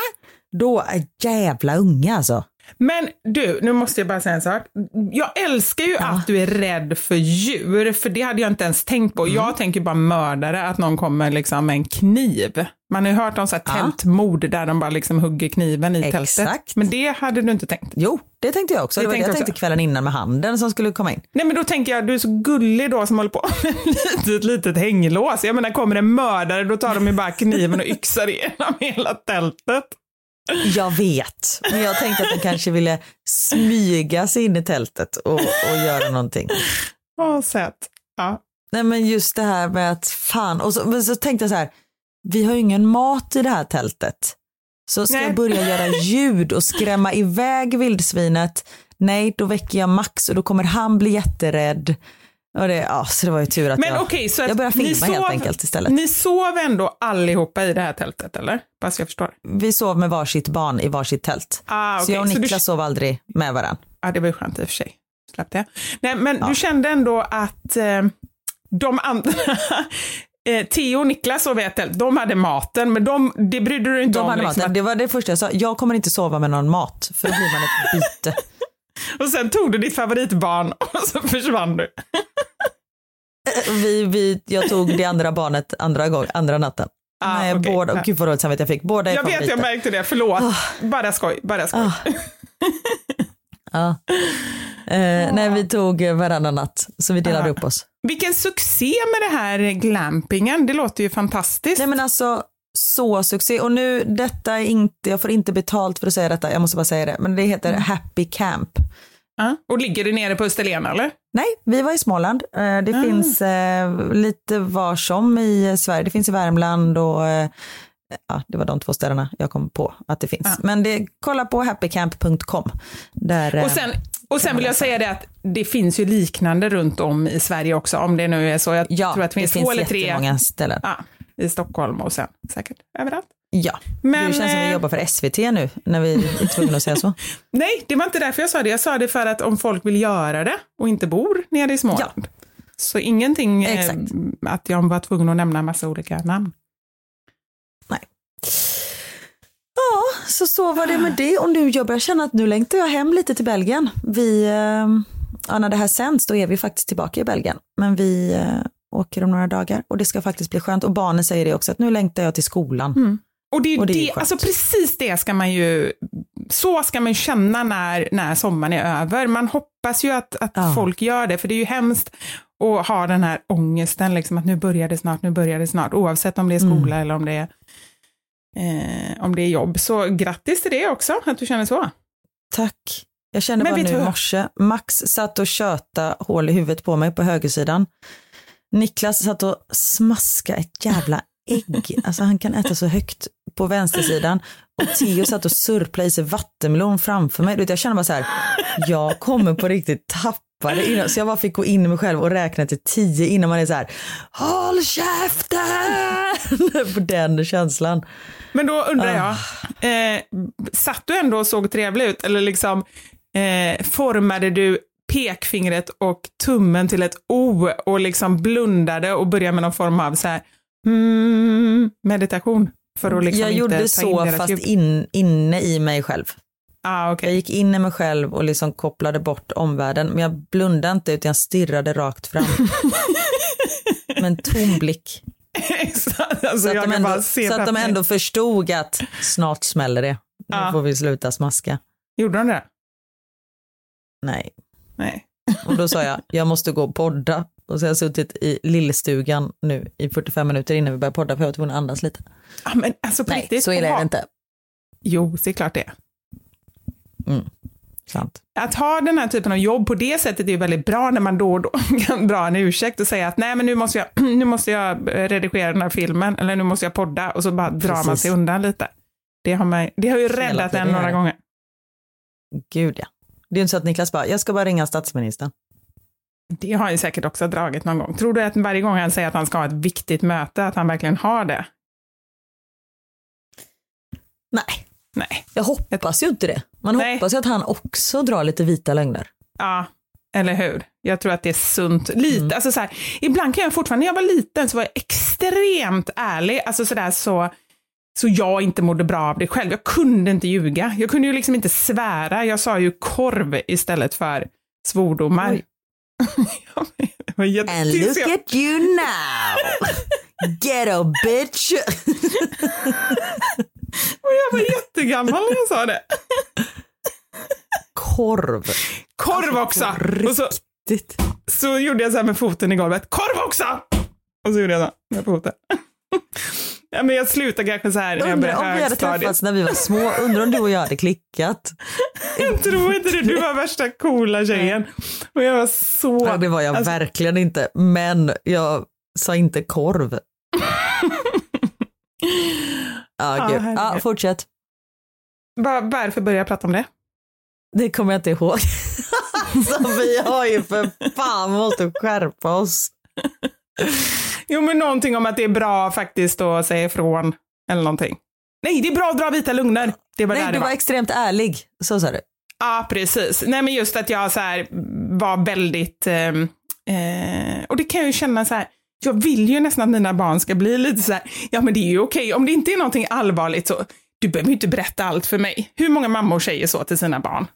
då jävla unga alltså. Men du, nu måste jag bara säga en sak. Jag älskar ju att du är rädd för djur, för det hade jag inte ens tänkt på. Mm. Jag tänker bara mördare, att någon kommer liksom med en kniv. Man har ju hört om så här Ja. tältmord där de bara liksom hugger kniven i tältet. Exakt. Men det hade du inte tänkt. Jo, det tänkte jag också. Det Det var det tänkte jag jag tänkte också. kvällen innan med handen som skulle komma in. Nej men då tänker jag, du är så gullig då som håller på med ett litet, litet hänglås. Jag menar kommer en mördare, då tar de ju bara kniven och yxar igenom hela tältet. Jag vet, men jag tänkte att de kanske ville smyga sig in i tältet och, och göra någonting. Åh, sött. Ja. Nej men just det här med att fan, och så, så tänkte jag så här, vi har ju ingen mat i det här tältet. Så ska Nej. jag börja göra ljud och skrämma iväg vildsvinet, nej då väcker jag Max och då kommer han bli jätterädd. Och det, ja, så det var ju tur att Men jag, okej, så att jag började filma helt sov- enkelt istället. Ni sov ändå allihopa i det här tältet eller? Bara så jag förstår. Vi sov med varsitt barn i varsitt tält. Ah, Så okej. jag och Så du- Niklas sov aldrig med varandra. Ja, det var ju skönt i och för sig. Släppte jag. Nej, men du kände ändå att eh, de andra, eh, Theo och Niklas sov i ett tält, de hade maten, men de, det brydde du inte De om. hade liksom, maten. Det var det första jag sa. Jag kommer inte sova med någon mat för då blir man ett byte. Och sen tog du ditt favoritbarn och så försvann du. Vi, vi, jag tog det andra barnet andra, gång, andra natten. Ah, Nej, okej. båda, Ja. gud vad dåligt samvete jag fick. Båda är Jag vet, jag märkte det. Förlåt. Bara skoj, bara skoj. Ah. Ja. Eh, nej, vi tog varannan natt, så vi delade Ah. upp oss. Vilken succé med det här glampingen. Det låter ju fantastiskt. Nej men alltså, så succé. Och nu, detta är inte, jag får inte betalt för att säga detta, jag måste bara säga det, men det heter Mm. Happy Camp. Ja. Och ligger det nere på Österlen eller? Nej, vi var i Småland. Eh, Det Ah. finns eh, lite var som i eh, Sverige. Det finns i Värmland och ja, det var de två ställena jag kom på att det finns. Ah. Men det, kolla på happycamp.com. Där, Och sen, och sen vill jag säga det att det finns ju liknande runt om i Sverige också, om det nu är så. Jag ja, tror att det finns, två eller tre jättemånga ställen. ja, i Stockholm och sen säkert överallt. Ja, Men, det känns som vi eh, jobbar för SVT nu när vi är tvungna att säga så. Nej, det var inte därför jag sa det. Jag sa det för att om folk vill göra det och inte bor nere i Småland. Så ingenting eh, Exakt. att jag var tvungen att nämna en massa olika namn. Ja, så så var det med det. Och nu jag börjar känna att nu längtar jag hem lite till Belgien. Vi, eh, ja, när det här sänds då är vi faktiskt tillbaka i Belgien. Men vi åker om några dagar och det ska faktiskt bli skönt. Och barnen säger det också, att nu längtar jag till skolan. Och det är, Och det det, alltså precis det ska man ju, så ska man känna när, när sommaren är över. Man hoppas ju att, att Ja. folk gör det, för det är ju hemskt att ha den här ångesten, liksom, att nu börjar det snart, nu börjar det snart, oavsett om det är Mm. skola eller om det är, eh, om det är jobb. Så grattis till det också, att du känner så. Tack. Jag kände Men bara nu i morse, Max satt och tjöta hål i huvudet på mig på högersidan. Niklas satt och smaska ett jävla ägg. Alltså han kan äta så högt på vänstersidan. Och Theo satt och surplade i sig vattenmelon framför mig. Du vet, jag kände bara så här, jag kommer på riktigt tappa det innan. Så jag bara fick gå in i mig själv och räkna till tio innan man är så här, håll käften! på den känslan. Men då undrar Ah. jag, eh, satt du ändå och såg trevlig ut, eller liksom eh, formade du pekfingret och tummen till ett O och liksom blundade och började med någon form av så här, mm, meditation? För att liksom jag inte gjorde så fast in, inne i mig själv. Ah, okay. Jag gick in i mig själv och liksom kopplade bort omvärlden. Men jag blundade inte utan jag stirrade rakt fram. Med en tom blick. Exakt, alltså, Så att, de ändå, så att de ändå förstod att snart smäller det. Nu Ja. får vi sluta smaska. Gjorde de det? Nej. Nej. Och då sa jag, jag måste gå och podda. Och så har jag suttit i lillstugan nu i 45 minuter innan vi började podda för jag var tvungen att andas lite. Ja, men alltså på Nej, riktigt. så illa är det inte. Jo, det är klart det är. Mm. Sant. Att ha den här typen av jobb på det sättet är ju väldigt bra när man då och då kan dra en ursäkt och säga att nej men nu måste jag, nu måste jag eh, redigera den här filmen eller nu måste jag podda och så bara drar man Precis. sig undan lite. Det har, man, det har ju räddat en några gånger. Gud ja. Det är inte så att Niklas bara, jag ska bara ringa statsministern. Det har han säkert också dragit någon gång. Tror du att varje gång han säger att han ska ha ett viktigt möte, att han verkligen har det? Nej, Nej. jag hoppas ju inte det. Man Nej. hoppas ju att han också drar lite vita lögner. Ja, eller hur? Jag tror att det är sunt. Lite, Mm. alltså så här, ibland kan jag fortfarande, när jag var liten så var jag extremt ärlig, alltså sådär så, så jag inte mådde bra av det själv. Jag kunde inte ljuga. Jag kunde ju liksom inte svära. Jag sa ju korv istället för svordomar. Oj. And look at you now! Ghetto bitch! och jag var jättegammal när jag sa det. Korv. Korv också! Och så, så gjorde jag så här med foten i golvet. Korv också! Och så gjorde jag så med foten. Ja, men jag slutade kanske så här när jag började om vi hade träffats när vi var små. Undrar om du och jag hade klickat. Jag tror inte det. Du var värsta coola tjejen. Och jag var så... Ja, det var jag Alltså- verkligen inte. Men jag sa inte korv. Ja, Ja, gud. herregud. Ja, fortsätt. Va- varför började jag prata om det? Det kommer jag inte ihåg. Så vi har ju för fan måste skärpa oss. Jo, men någonting om att det är bra faktiskt att säga ifrån. Eller någonting. Nej, det är bra att dra vita lugner. Det var där Nej, det du var var. extremt ärlig. Så sa du. Ja, precis. Nej, men just att jag så här var väldigt... ehm, eh, och det kan jag ju känna så här. Jag vill ju nästan att mina barn ska bli lite så här. Ja, men det är ju okej. Om det inte är någonting allvarligt så. Du behöver ju inte berätta allt för mig. Hur många mammor säger så till sina barn?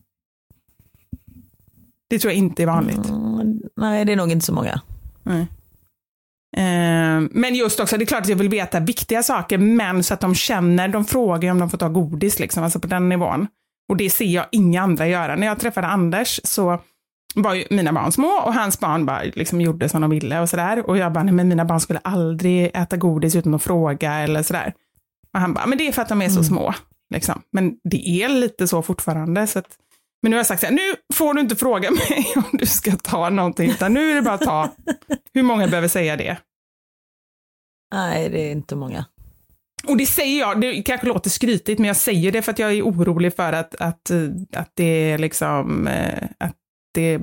Det tror jag inte är vanligt. Mm, nej, det är nog inte så många. Nej. Eh, Men just också, det är klart att jag vill veta viktiga saker, men så att de känner, de frågar om de får ta godis, liksom, alltså på den nivån. Och det ser jag inga andra göra. När jag träffade Anders så var ju mina barn små och hans barn bara liksom gjorde som de ville och sådär. Och jag bara, nej men mina barn skulle aldrig äta godis utan att fråga eller sådär. Och han bara, men det är för att de är så små. Liksom. Men det är lite så fortfarande. Så att, men nu har jag sagt så här, nu får du inte fråga mig om du ska ta någonting, utan nu är det bara att ta. Hur många behöver säga det? Nej, det är inte många. Och det säger jag, det kanske låter skrytigt, men jag säger det för att jag är orolig för att, att, eh, att det är liksom, eh, att det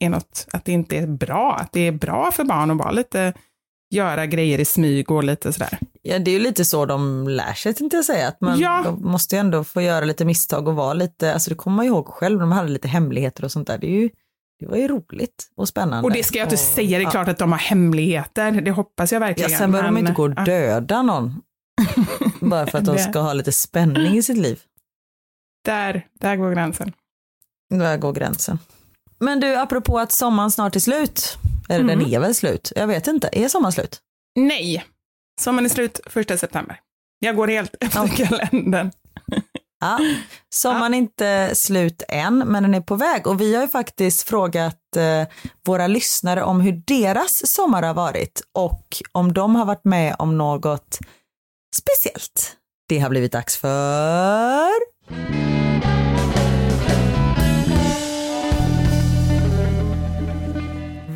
är något, att det inte är bra, att det är bra för barn att vara lite, göra grejer i smyg och lite sådär. Ja, det är ju lite så de lär sig, tänkte jag säga. Att man Ja. de måste ju ändå få göra lite misstag och vara lite, alltså det kommer man ju ihåg själv, de hade lite hemligheter och sånt där. Det, är ju, det var ju roligt och spännande. Och det ska jag inte Och- säga, det är ja. klart att de har hemligheter, det hoppas jag Ja, verkligen. sen behöver de inte gå och ja. döda någon. Bara för att de ska ha lite spänning i sitt liv. Där, där går gränsen. Där går gränsen. Men du, apropå att sommaren snart är slut. Eller Mm. den är väl slut? Jag vet inte. Är sommaren slut? Nej, sommaren är slut första september. Jag går helt efter Okej. kalendern. Ja. Sommaren är inte slut än, men den är på väg. Och vi har ju faktiskt frågat eh, våra lyssnare om hur deras sommar har varit och om de har varit med om något speciellt. Det har blivit dags för...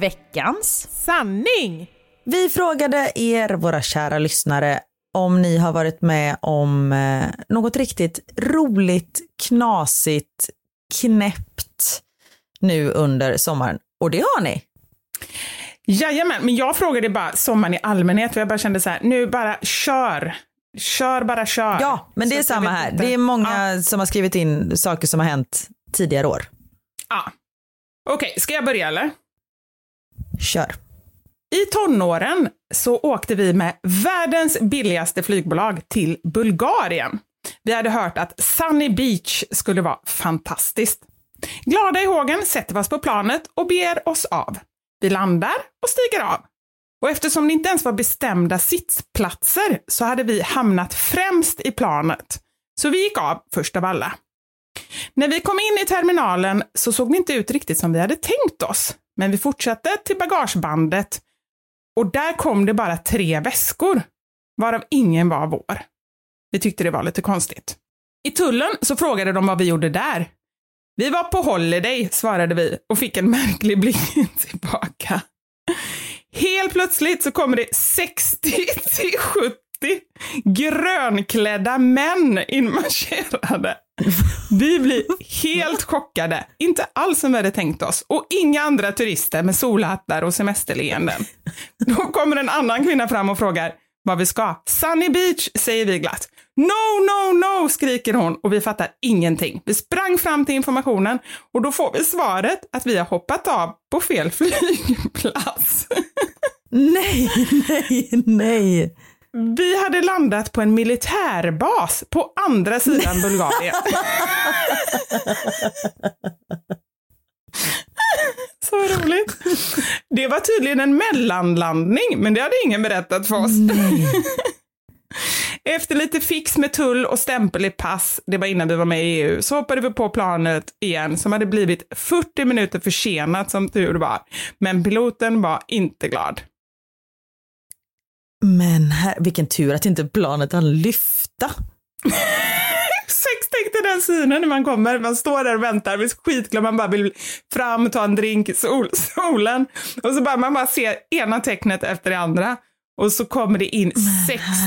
Veckans Sanning! Vi frågade er, våra kära lyssnare, om ni har varit med om eh, något riktigt roligt, knasigt, knäppt nu under sommaren. Och det har ni. Jajamän, men jag frågade bara sommaren i allmänhet, för jag bara kände så här, nu bara kör. Kör, bara kör. Ja, men det Så är samma här. inte. Det är många som har skrivit in saker som har hänt tidigare år. Ja. Okej, ska jag börja eller? Kör. I tonåren så åkte vi med världens billigaste flygbolag till Bulgarien. Vi hade hört att Sunny Beach skulle vara fantastiskt. Glada i hågen sätter vi oss på planet och beger oss av. Vi landar och stiger av. Och eftersom det inte ens var bestämda sittplatser så hade vi hamnat främst i planet. Så vi gick av först av alla. När vi kom in i terminalen så såg det inte ut riktigt som vi hade tänkt oss. Men vi fortsatte till bagagebandet och där kom det bara tre väskor, varav ingen var vår. Vi tyckte det var lite konstigt. I tullen så frågade de vad vi gjorde där. Vi var på holiday, svarade vi och fick en märklig blick tillbaka. Helt plötsligt så kommer det 60 till 70 grönklädda män inmarscherade. Vi blir helt chockade, inte alls som vi hade tänkt oss, och inga andra turister med solhattar och semesterleenden. Då kommer en annan kvinna fram och frågar vad vi ska. Sunny Beach, säger vi glatt. No, no, no, skriker hon och vi fattar ingenting. Vi sprang fram till informationen och då får vi svaret att vi har hoppat av på fel flygplats. Nej, nej, nej. Vi hade landat på en militärbas på andra sidan Bulgarien. Så roligt. Det var tydligen en mellanlandning, men det hade ingen berättat för oss. Efter lite fix med tull och stämpel i pass, det var innan vi var med i EU, så hoppade vi på planet igen som hade blivit 40 minuter försenat som tur var. Men piloten var inte glad. Men här, vilken tur att inte planet hann lyfta. Exakt, tänk dig den synen när man kommer, man står där och väntar, vi är skitglada, man bara vill fram, ta en drink i sol, solen och så bara man bara ser ena tecknet efter det andra och så kommer det in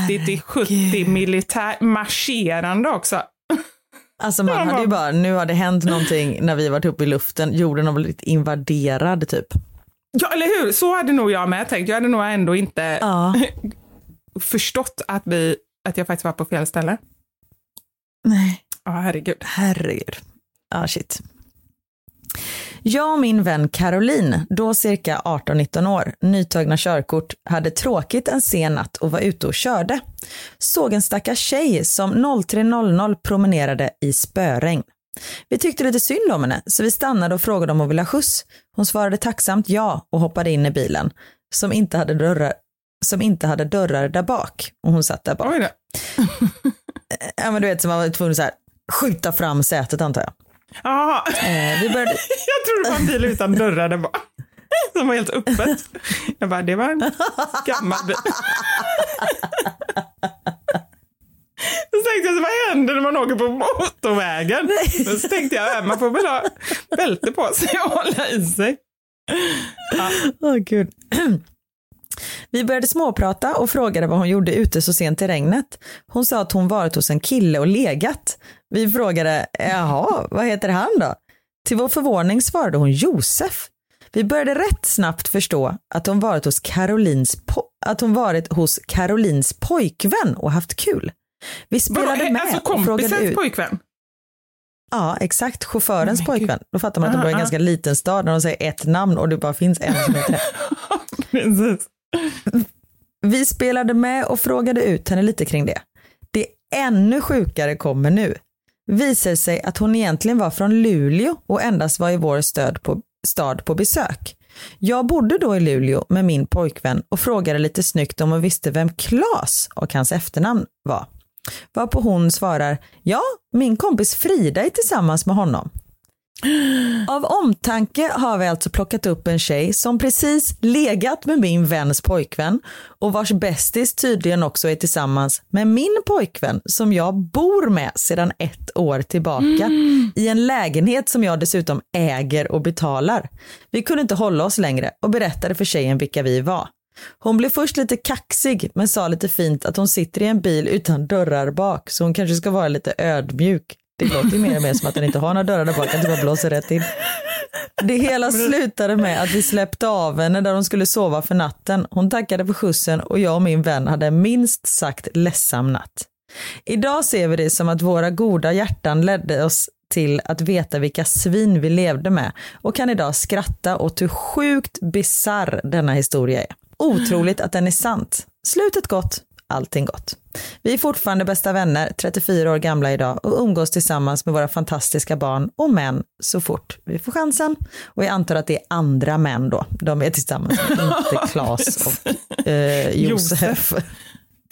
60 till 70 militär marscherande också. Alltså man hade ju bara, nu har det hänt någonting när vi varit uppe i luften, jorden har blivit invaderad typ. Ja, eller hur? Så hade nog jag med tänkt. Jag hade nog ändå inte Ja. förstått att, vi, att jag faktiskt var på fel ställe. Nej. Ja, herregud. Herregud. Ja, shit. Jag och min vän Caroline, då cirka 18-19 år, nytagna körkort, hade tråkigt en sen natt och var ute och körde. Såg en stackars tjej som 03.00 promenerade i spöregn. Vi tyckte lite synd om henne, så vi stannade och frågade om hon ville ha skjuts. Hon svarade tacksamt ja och hoppade in i bilen, som inte hade dörrar, som inte hade dörrar där bak. Och hon satt där bak. Oj. Ja, men du vet, så man var tvungen att så här, skjuta fram sätet antar jag. Jaha. Eh, vi började... Jag trodde det var en bil utan dörrar där bak. Som var helt öppet. Jag bara, det var en gammal bil. Så tänkte jag, vad händer när man åker på motorvägen? Men så tänkte jag, man får väl ha bälte på sig och hålla i sig. Åh gud. Vi började småprata och frågade vad hon gjorde ute så sent i regnet. Hon sa att hon varit hos en kille och legat. Vi frågade, jaha, vad heter han då? Till vår förvåning svarade hon Josef. Vi började rätt snabbt förstå att hon varit hos Carolins, att hon varit hos Carolins pojkvän och haft kul. Vi spelade Vadå, med alltså och frågade ut. pojkvän? Ja, exakt. Chaufförens Men pojkvän. Då fattar man att de bor i en Ah, ah. ganska liten stad när de säger ett namn och det bara finns en som heter det. Precis. Vi spelade med och frågade ut henne lite kring det. Det ännu sjukare kommer nu. Visar sig att hon egentligen var från Luleå och endast var i vår stöd på, stad på besök. Jag bodde då i Luleå med min pojkvän och frågade lite snyggt om hon visste vem Klas och hans efternamn var. Varpå hon svarar, ja, min kompis Frida är tillsammans med honom. Av omtanke har vi alltså plockat upp en tjej som precis legat med min väns pojkvän och vars bästis tydligen också är tillsammans med min pojkvän som jag bor med sedan ett år tillbaka i en lägenhet som jag dessutom äger och betalar. Vi kunde inte hålla oss längre och berättade för tjejen vilka vi var. Hon blev först lite kaxig men sa lite fint att hon sitter i en bil utan dörrar bak så hon kanske ska vara lite ödmjuk. Det låter mer och mer som att den inte har några dörrar där bak, att det bara blåser rätt in. Det hela slutade med att vi släppte av henne där hon skulle sova för natten. Hon tackade för skjutsen och jag och min vän hade minst sagt ledsam natt. Idag ser vi det som att våra goda hjärtan ledde oss till att veta vilka svin vi levde med och kan idag skratta åt hur sjukt bizarr denna historia är. Otroligt att den är sant. Slutet gott, allting gott. Vi är fortfarande bästa vänner, 34 år gamla idag och umgås tillsammans med våra fantastiska barn och män så fort vi får chansen. Och jag antar att det är andra män då, de är tillsammans inte Klas och eh, Josef.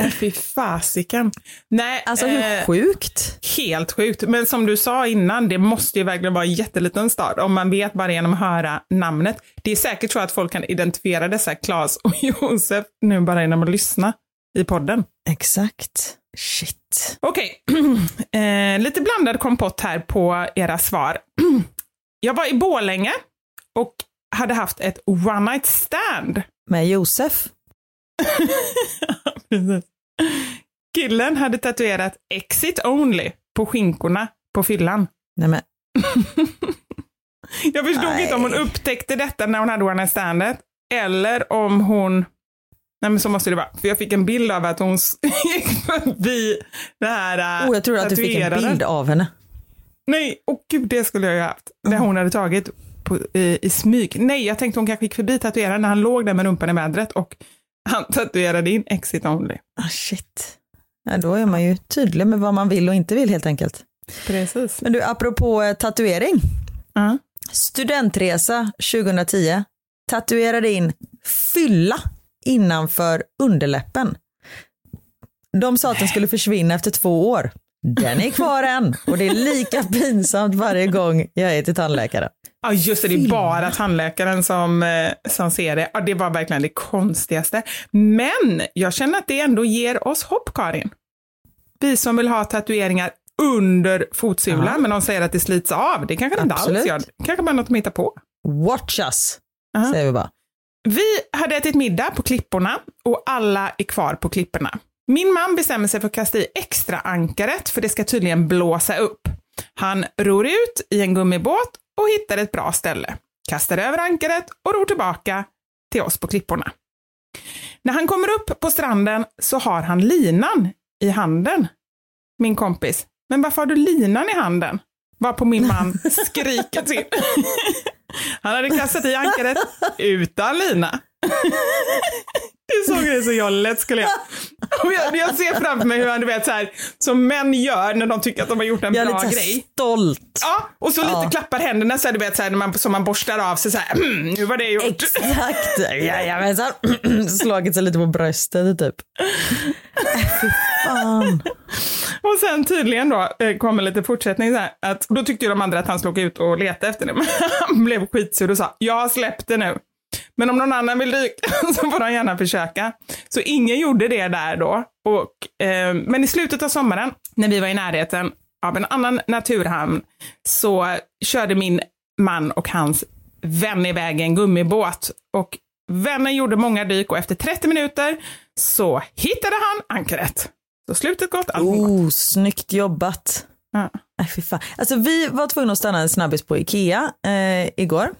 Äh, Fy fasiken. Nej, Alltså hur eh, sjukt? Helt sjukt. Men som du sa innan, det måste ju verkligen vara en jätteliten stad om man vet bara genom att höra namnet. Det är säkert så att folk kan identifiera dessa Klas och Josef nu bara genom att lyssna i podden. Exakt. Shit. Okej, eh, lite blandad kompott här på era svar. Jag var i Borlänge och hade haft ett one night stand. Med Josef? Precis. Killen hade tatuerat exit only på skinkorna på fyllan. Nej men, Jag förstod Nej. inte om hon upptäckte detta när hon hade one night standet eller om hon Nej men så måste det vara, för jag fick en bild av att hon gick förbi det här äh, oh, jag trodde att du fick en bild av henne. Nej, åh gud det skulle jag ju haft. Det hon hade tagit på, i, i smyg. Nej, jag tänkte hon kanske gick förbi tatueraren när han låg där med rumpan i vädret och han tatuerade in exit only. Ah, shit. Ja, då är man ju tydlig med vad man vill och inte vill helt enkelt. Precis. Men du, apropå eh, tatuering. Ja. Studentresa 2010. Tatuerade in fylla innanför underläppen. De sa att den skulle försvinna efter två år. Den är kvar än och det är lika pinsamt varje gång jag är till tandläkaren. Ja just det, det är bara tandläkaren som, eh, som ser det. Ja, det var verkligen det konstigaste. Men jag känner att det ändå ger oss hopp, Karin. Vi som vill ha tatueringar under fotsulan, Ja. men de säger att det slits av. Det kanske det inte alls gör. Kanske bara något de hittar på. Watch us, Ja. säger vi bara. Vi hade ätit middag på klipporna och alla är kvar på klipporna. Min man bestämmer sig för att kasta i extra ankaret för det ska tydligen blåsa upp. Han ror ut i en gummibåt och hittar ett bra ställe, kastar över ankaret och ror tillbaka till oss på klipporna. När han kommer upp på stranden så har han linan i handen, min kompis. Men varför har du linan i handen? Var på min man skriker till. Han hade kastat i ankaret utan lina. Det såg ut så jag lätt skulle jag. Och jag, jag ser framför mig hur han, du vet så här, som män gör när de tycker att de har gjort en Jag är bra lite grej. stolt. Ja, och så lite Ja. klappar händerna så här, du vet så här, när man, som man borstar av sig så här, "Mm, nu var det gjort. Exakt, jajamensan. Slagit sig lite på bröstet typ. Äh, Fy fan. Och sen tydligen då eh, kommer lite fortsättning så här, att då tyckte ju de andra att han slog ut och letade efter det, men han blev skitsur och sa, jag har släppt det nu. Men om någon annan vill dyka så får de gärna försöka. Så ingen gjorde det där då. Och, eh, men i slutet av sommaren, när vi var i närheten av en annan naturhamn, så körde min man och hans vän iväg en gummibåt. Och vännen gjorde många dyk och efter 30 minuter så hittade han ankaret. Så slutet gott, allt gott. Oh, snyggt jobbat. Ja. Nej, fy fan. Alltså, vi var tvungna att stanna en snabbis på Ikea eh, igår.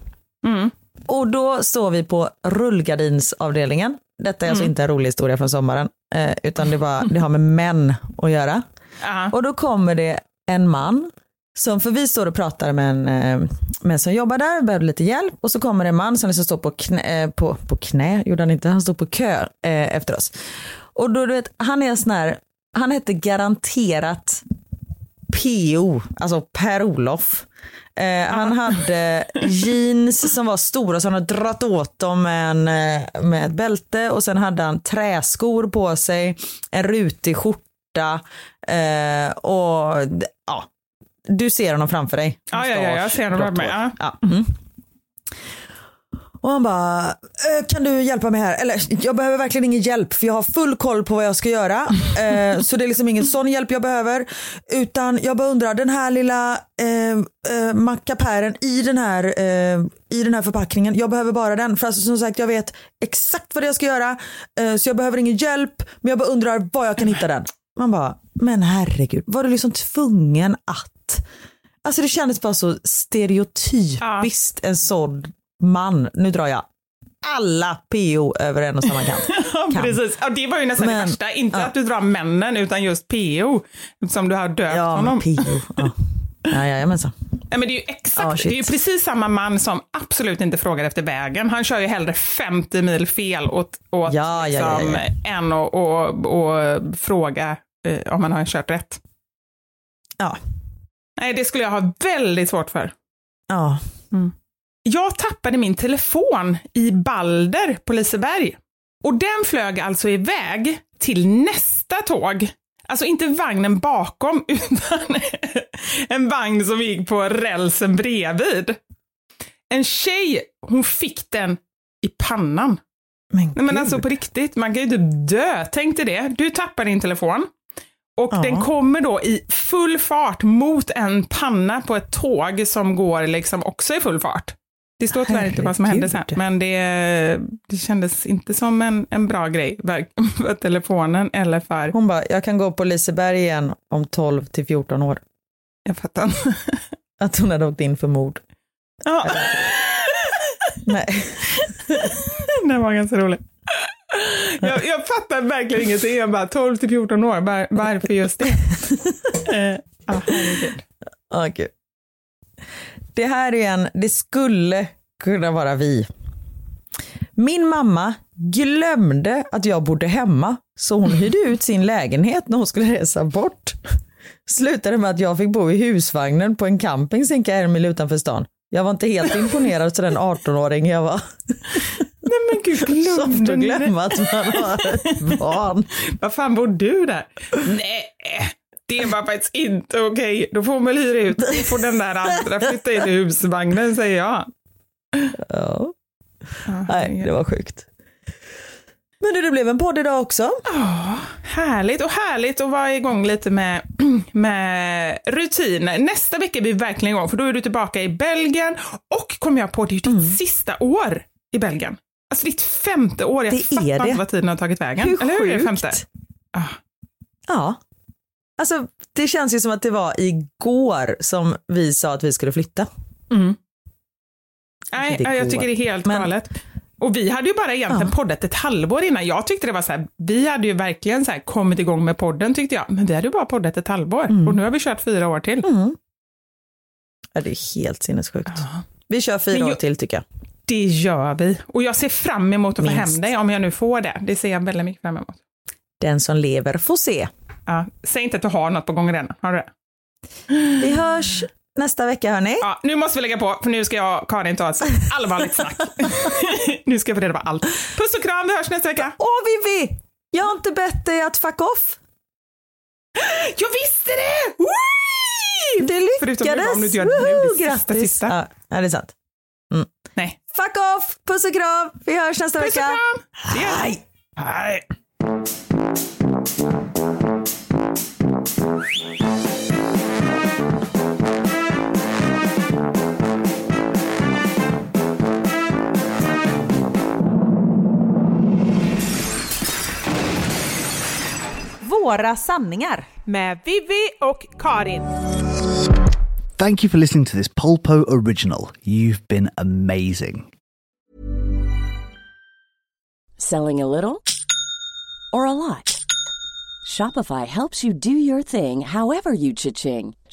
Mm. Och då står vi på rullgardinsavdelningen. Detta är alltså inte en rolig historia från sommaren, eh, utan det, var, det har med män att göra. Ja. Och då kommer det en man, som, för vi står och pratar med en, eh, med en som jobbar där, behöver lite hjälp. Och så kommer det en man som liksom står på knä, eh, på, på knä, gjorde han inte, han står på kö efter oss. Och då du vet, han är sån här, han hette garanterat PO, alltså Per-Olof. Eh, han hade jeans som var stora så han hade dragit åt dem med, en, eh, med ett bälte och sen hade han träskor på sig, en rutig skjorta eh, och ja, du ser honom framför dig. Ja, ja, ja, jag ser honom framför mig, ja. Ja. mhm. Och han bara, "Eh, kan du hjälpa mig här? Eller jag behöver verkligen ingen hjälp för jag har full koll på vad jag ska göra. Eh, så det är liksom ingen sån hjälp jag behöver. Utan jag bara undrar, den här lilla eh, eh, mackapären i den här, eh, i den här förpackningen, jag behöver bara den. För alltså, som sagt, jag vet exakt vad jag ska göra. Eh, så jag behöver ingen hjälp, men jag bara undrar var jag kan hitta den. Man bara, men herregud, var du liksom tvungen att? Alltså det kändes bara så stereotypiskt en sån man. Nu drar jag alla PO över en och samma kant. Ja, Kan. precis. Ja, det var ju nästan det Men- värsta. Inte ja. att du drar männen, utan just PO, som du har döpt Ja, honom. PO. Ja. Ja, jajamensan. Nej, men det är ju exakt, Ja, shit. det är ju precis samma man som absolut inte frågar efter vägen. Han kör ju hellre 50 mil fel åt, åt Ja, ja, ja, liksom, ja. än att och, och fråga eh, om man har kört rätt. Ja. Nej, det skulle jag ha väldigt svårt för. Ja. Jag tappade min telefon i Balder på Liseberg. Och den flög alltså iväg till nästa tåg. Alltså inte vagnen bakom, utan en vagn som gick på rälsen bredvid. En tjej, hon fick den i pannan. Men, Nej, men alltså på riktigt, man kan ju typ dö. Tänk dig det, du tappar din telefon och Ja. den kommer då i full fart mot en panna på ett tåg som går liksom också i full fart. Det står tyvärr inte vad som hände sen, men det, det kändes inte som en, en bra grej för telefonen eller för... Hon bara, jag kan gå på Liseberg igen om 12 till 14 år. Jag fattar. Att hon hade åkt in för mord. Ja. Nej. Den var ganska rolig. Jag, jag fattar verkligen ingenting. Jag bara 12 till 14 år, var, varför just det? eh, ah, herregud. Ja, gud. Det här är en, det skulle kunna vara vi. Min mamma glömde att jag bodde hemma så hon hyrde ut sin lägenhet när hon skulle resa bort. Slutade med att jag fick bo i husvagnen på en camping cirka en mil utanför stan. Jag var inte helt imponerad så den 18-åring jag var. Nej men gud, glömde att glömma att man har ett barn. Vad fan bor du där? Nej, det var faktiskt inte okej. Då får man hyra ut. Då får den där andra flytta in i husvagnen, säger jag. Ja. Ja, Nej, det var sjukt. Men du, det blev en podd idag också. Ja, härligt och härligt att vara igång lite med, med rutiner. Nästa vecka är vi verkligen igång för då är du tillbaka i Belgien och kom jag på, det är ditt sista år i Belgien. Alltså ditt femte år, jag Det fattar inte vad tiden har tagit vägen. Hur Eller hur? Är det sjukt? femte? Ah. Ja. Alltså, det känns ju som att det var igår som vi sa att vi skulle flytta. Mm. Nej, Det ja, jag tycker det är helt Men- galet. Och vi hade ju bara egentligen Ja. poddat ett halvår innan. Jag tyckte det var så här, vi hade ju verkligen så här kommit igång med podden tyckte jag. Men vi hade ju bara poddat ett halvår Mm. och nu har vi kört fyra år till. Mm. Ja, det är helt sinnessjukt. Ja. Vi kör fyra Men år jag- till tycker jag. Det gör vi. Och jag ser fram emot att få Minst. hem dig om jag nu får det. Det ser jag väldigt mycket fram emot. Den som lever får se. Ja, säg inte att du har något på gång redan. Har du det? Vi hörs nästa vecka hörni. Ja, nu måste vi lägga på, för nu ska jag och Karin ta ett allvarligt snack. nu ska jag få reda på allt. Puss och kram, vi hörs nästa vecka. Åh Vivi! Jag har inte bett dig att fuck off. Jag visste det! Whee! Det Förutom lyckades. om du inte gör det nu, det Woho! sista, sista. Ja, ja, det är sant. Nej. Fuck off! Puss och kram! Vi hörs nästa Puss och vecka. kram! Det gör vi. Hej! Våra sanningar. Med Vivi och Karin. Thank you for listening to this Polpo original. You've been amazing. Selling a little or a lot? Shopify helps you do your thing however you cha-ching.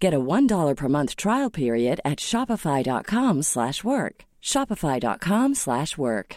Get a $1 per month trial period at shopify.com slash work. Shopify.com slash work.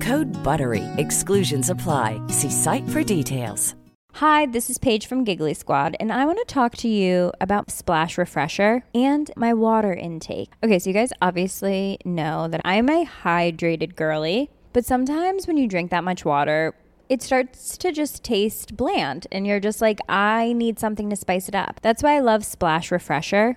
Code BUTTERY. Exclusions apply. See site for details. Hi, this is Paige from Giggly Squad, and I want to talk to you about Splash Refresher and my water intake. Okay, so you guys obviously know that I'm a hydrated girly, but sometimes when you drink that much water, it starts to just taste bland, and you're just like, I need something to spice it up. That's why I love Splash Refresher.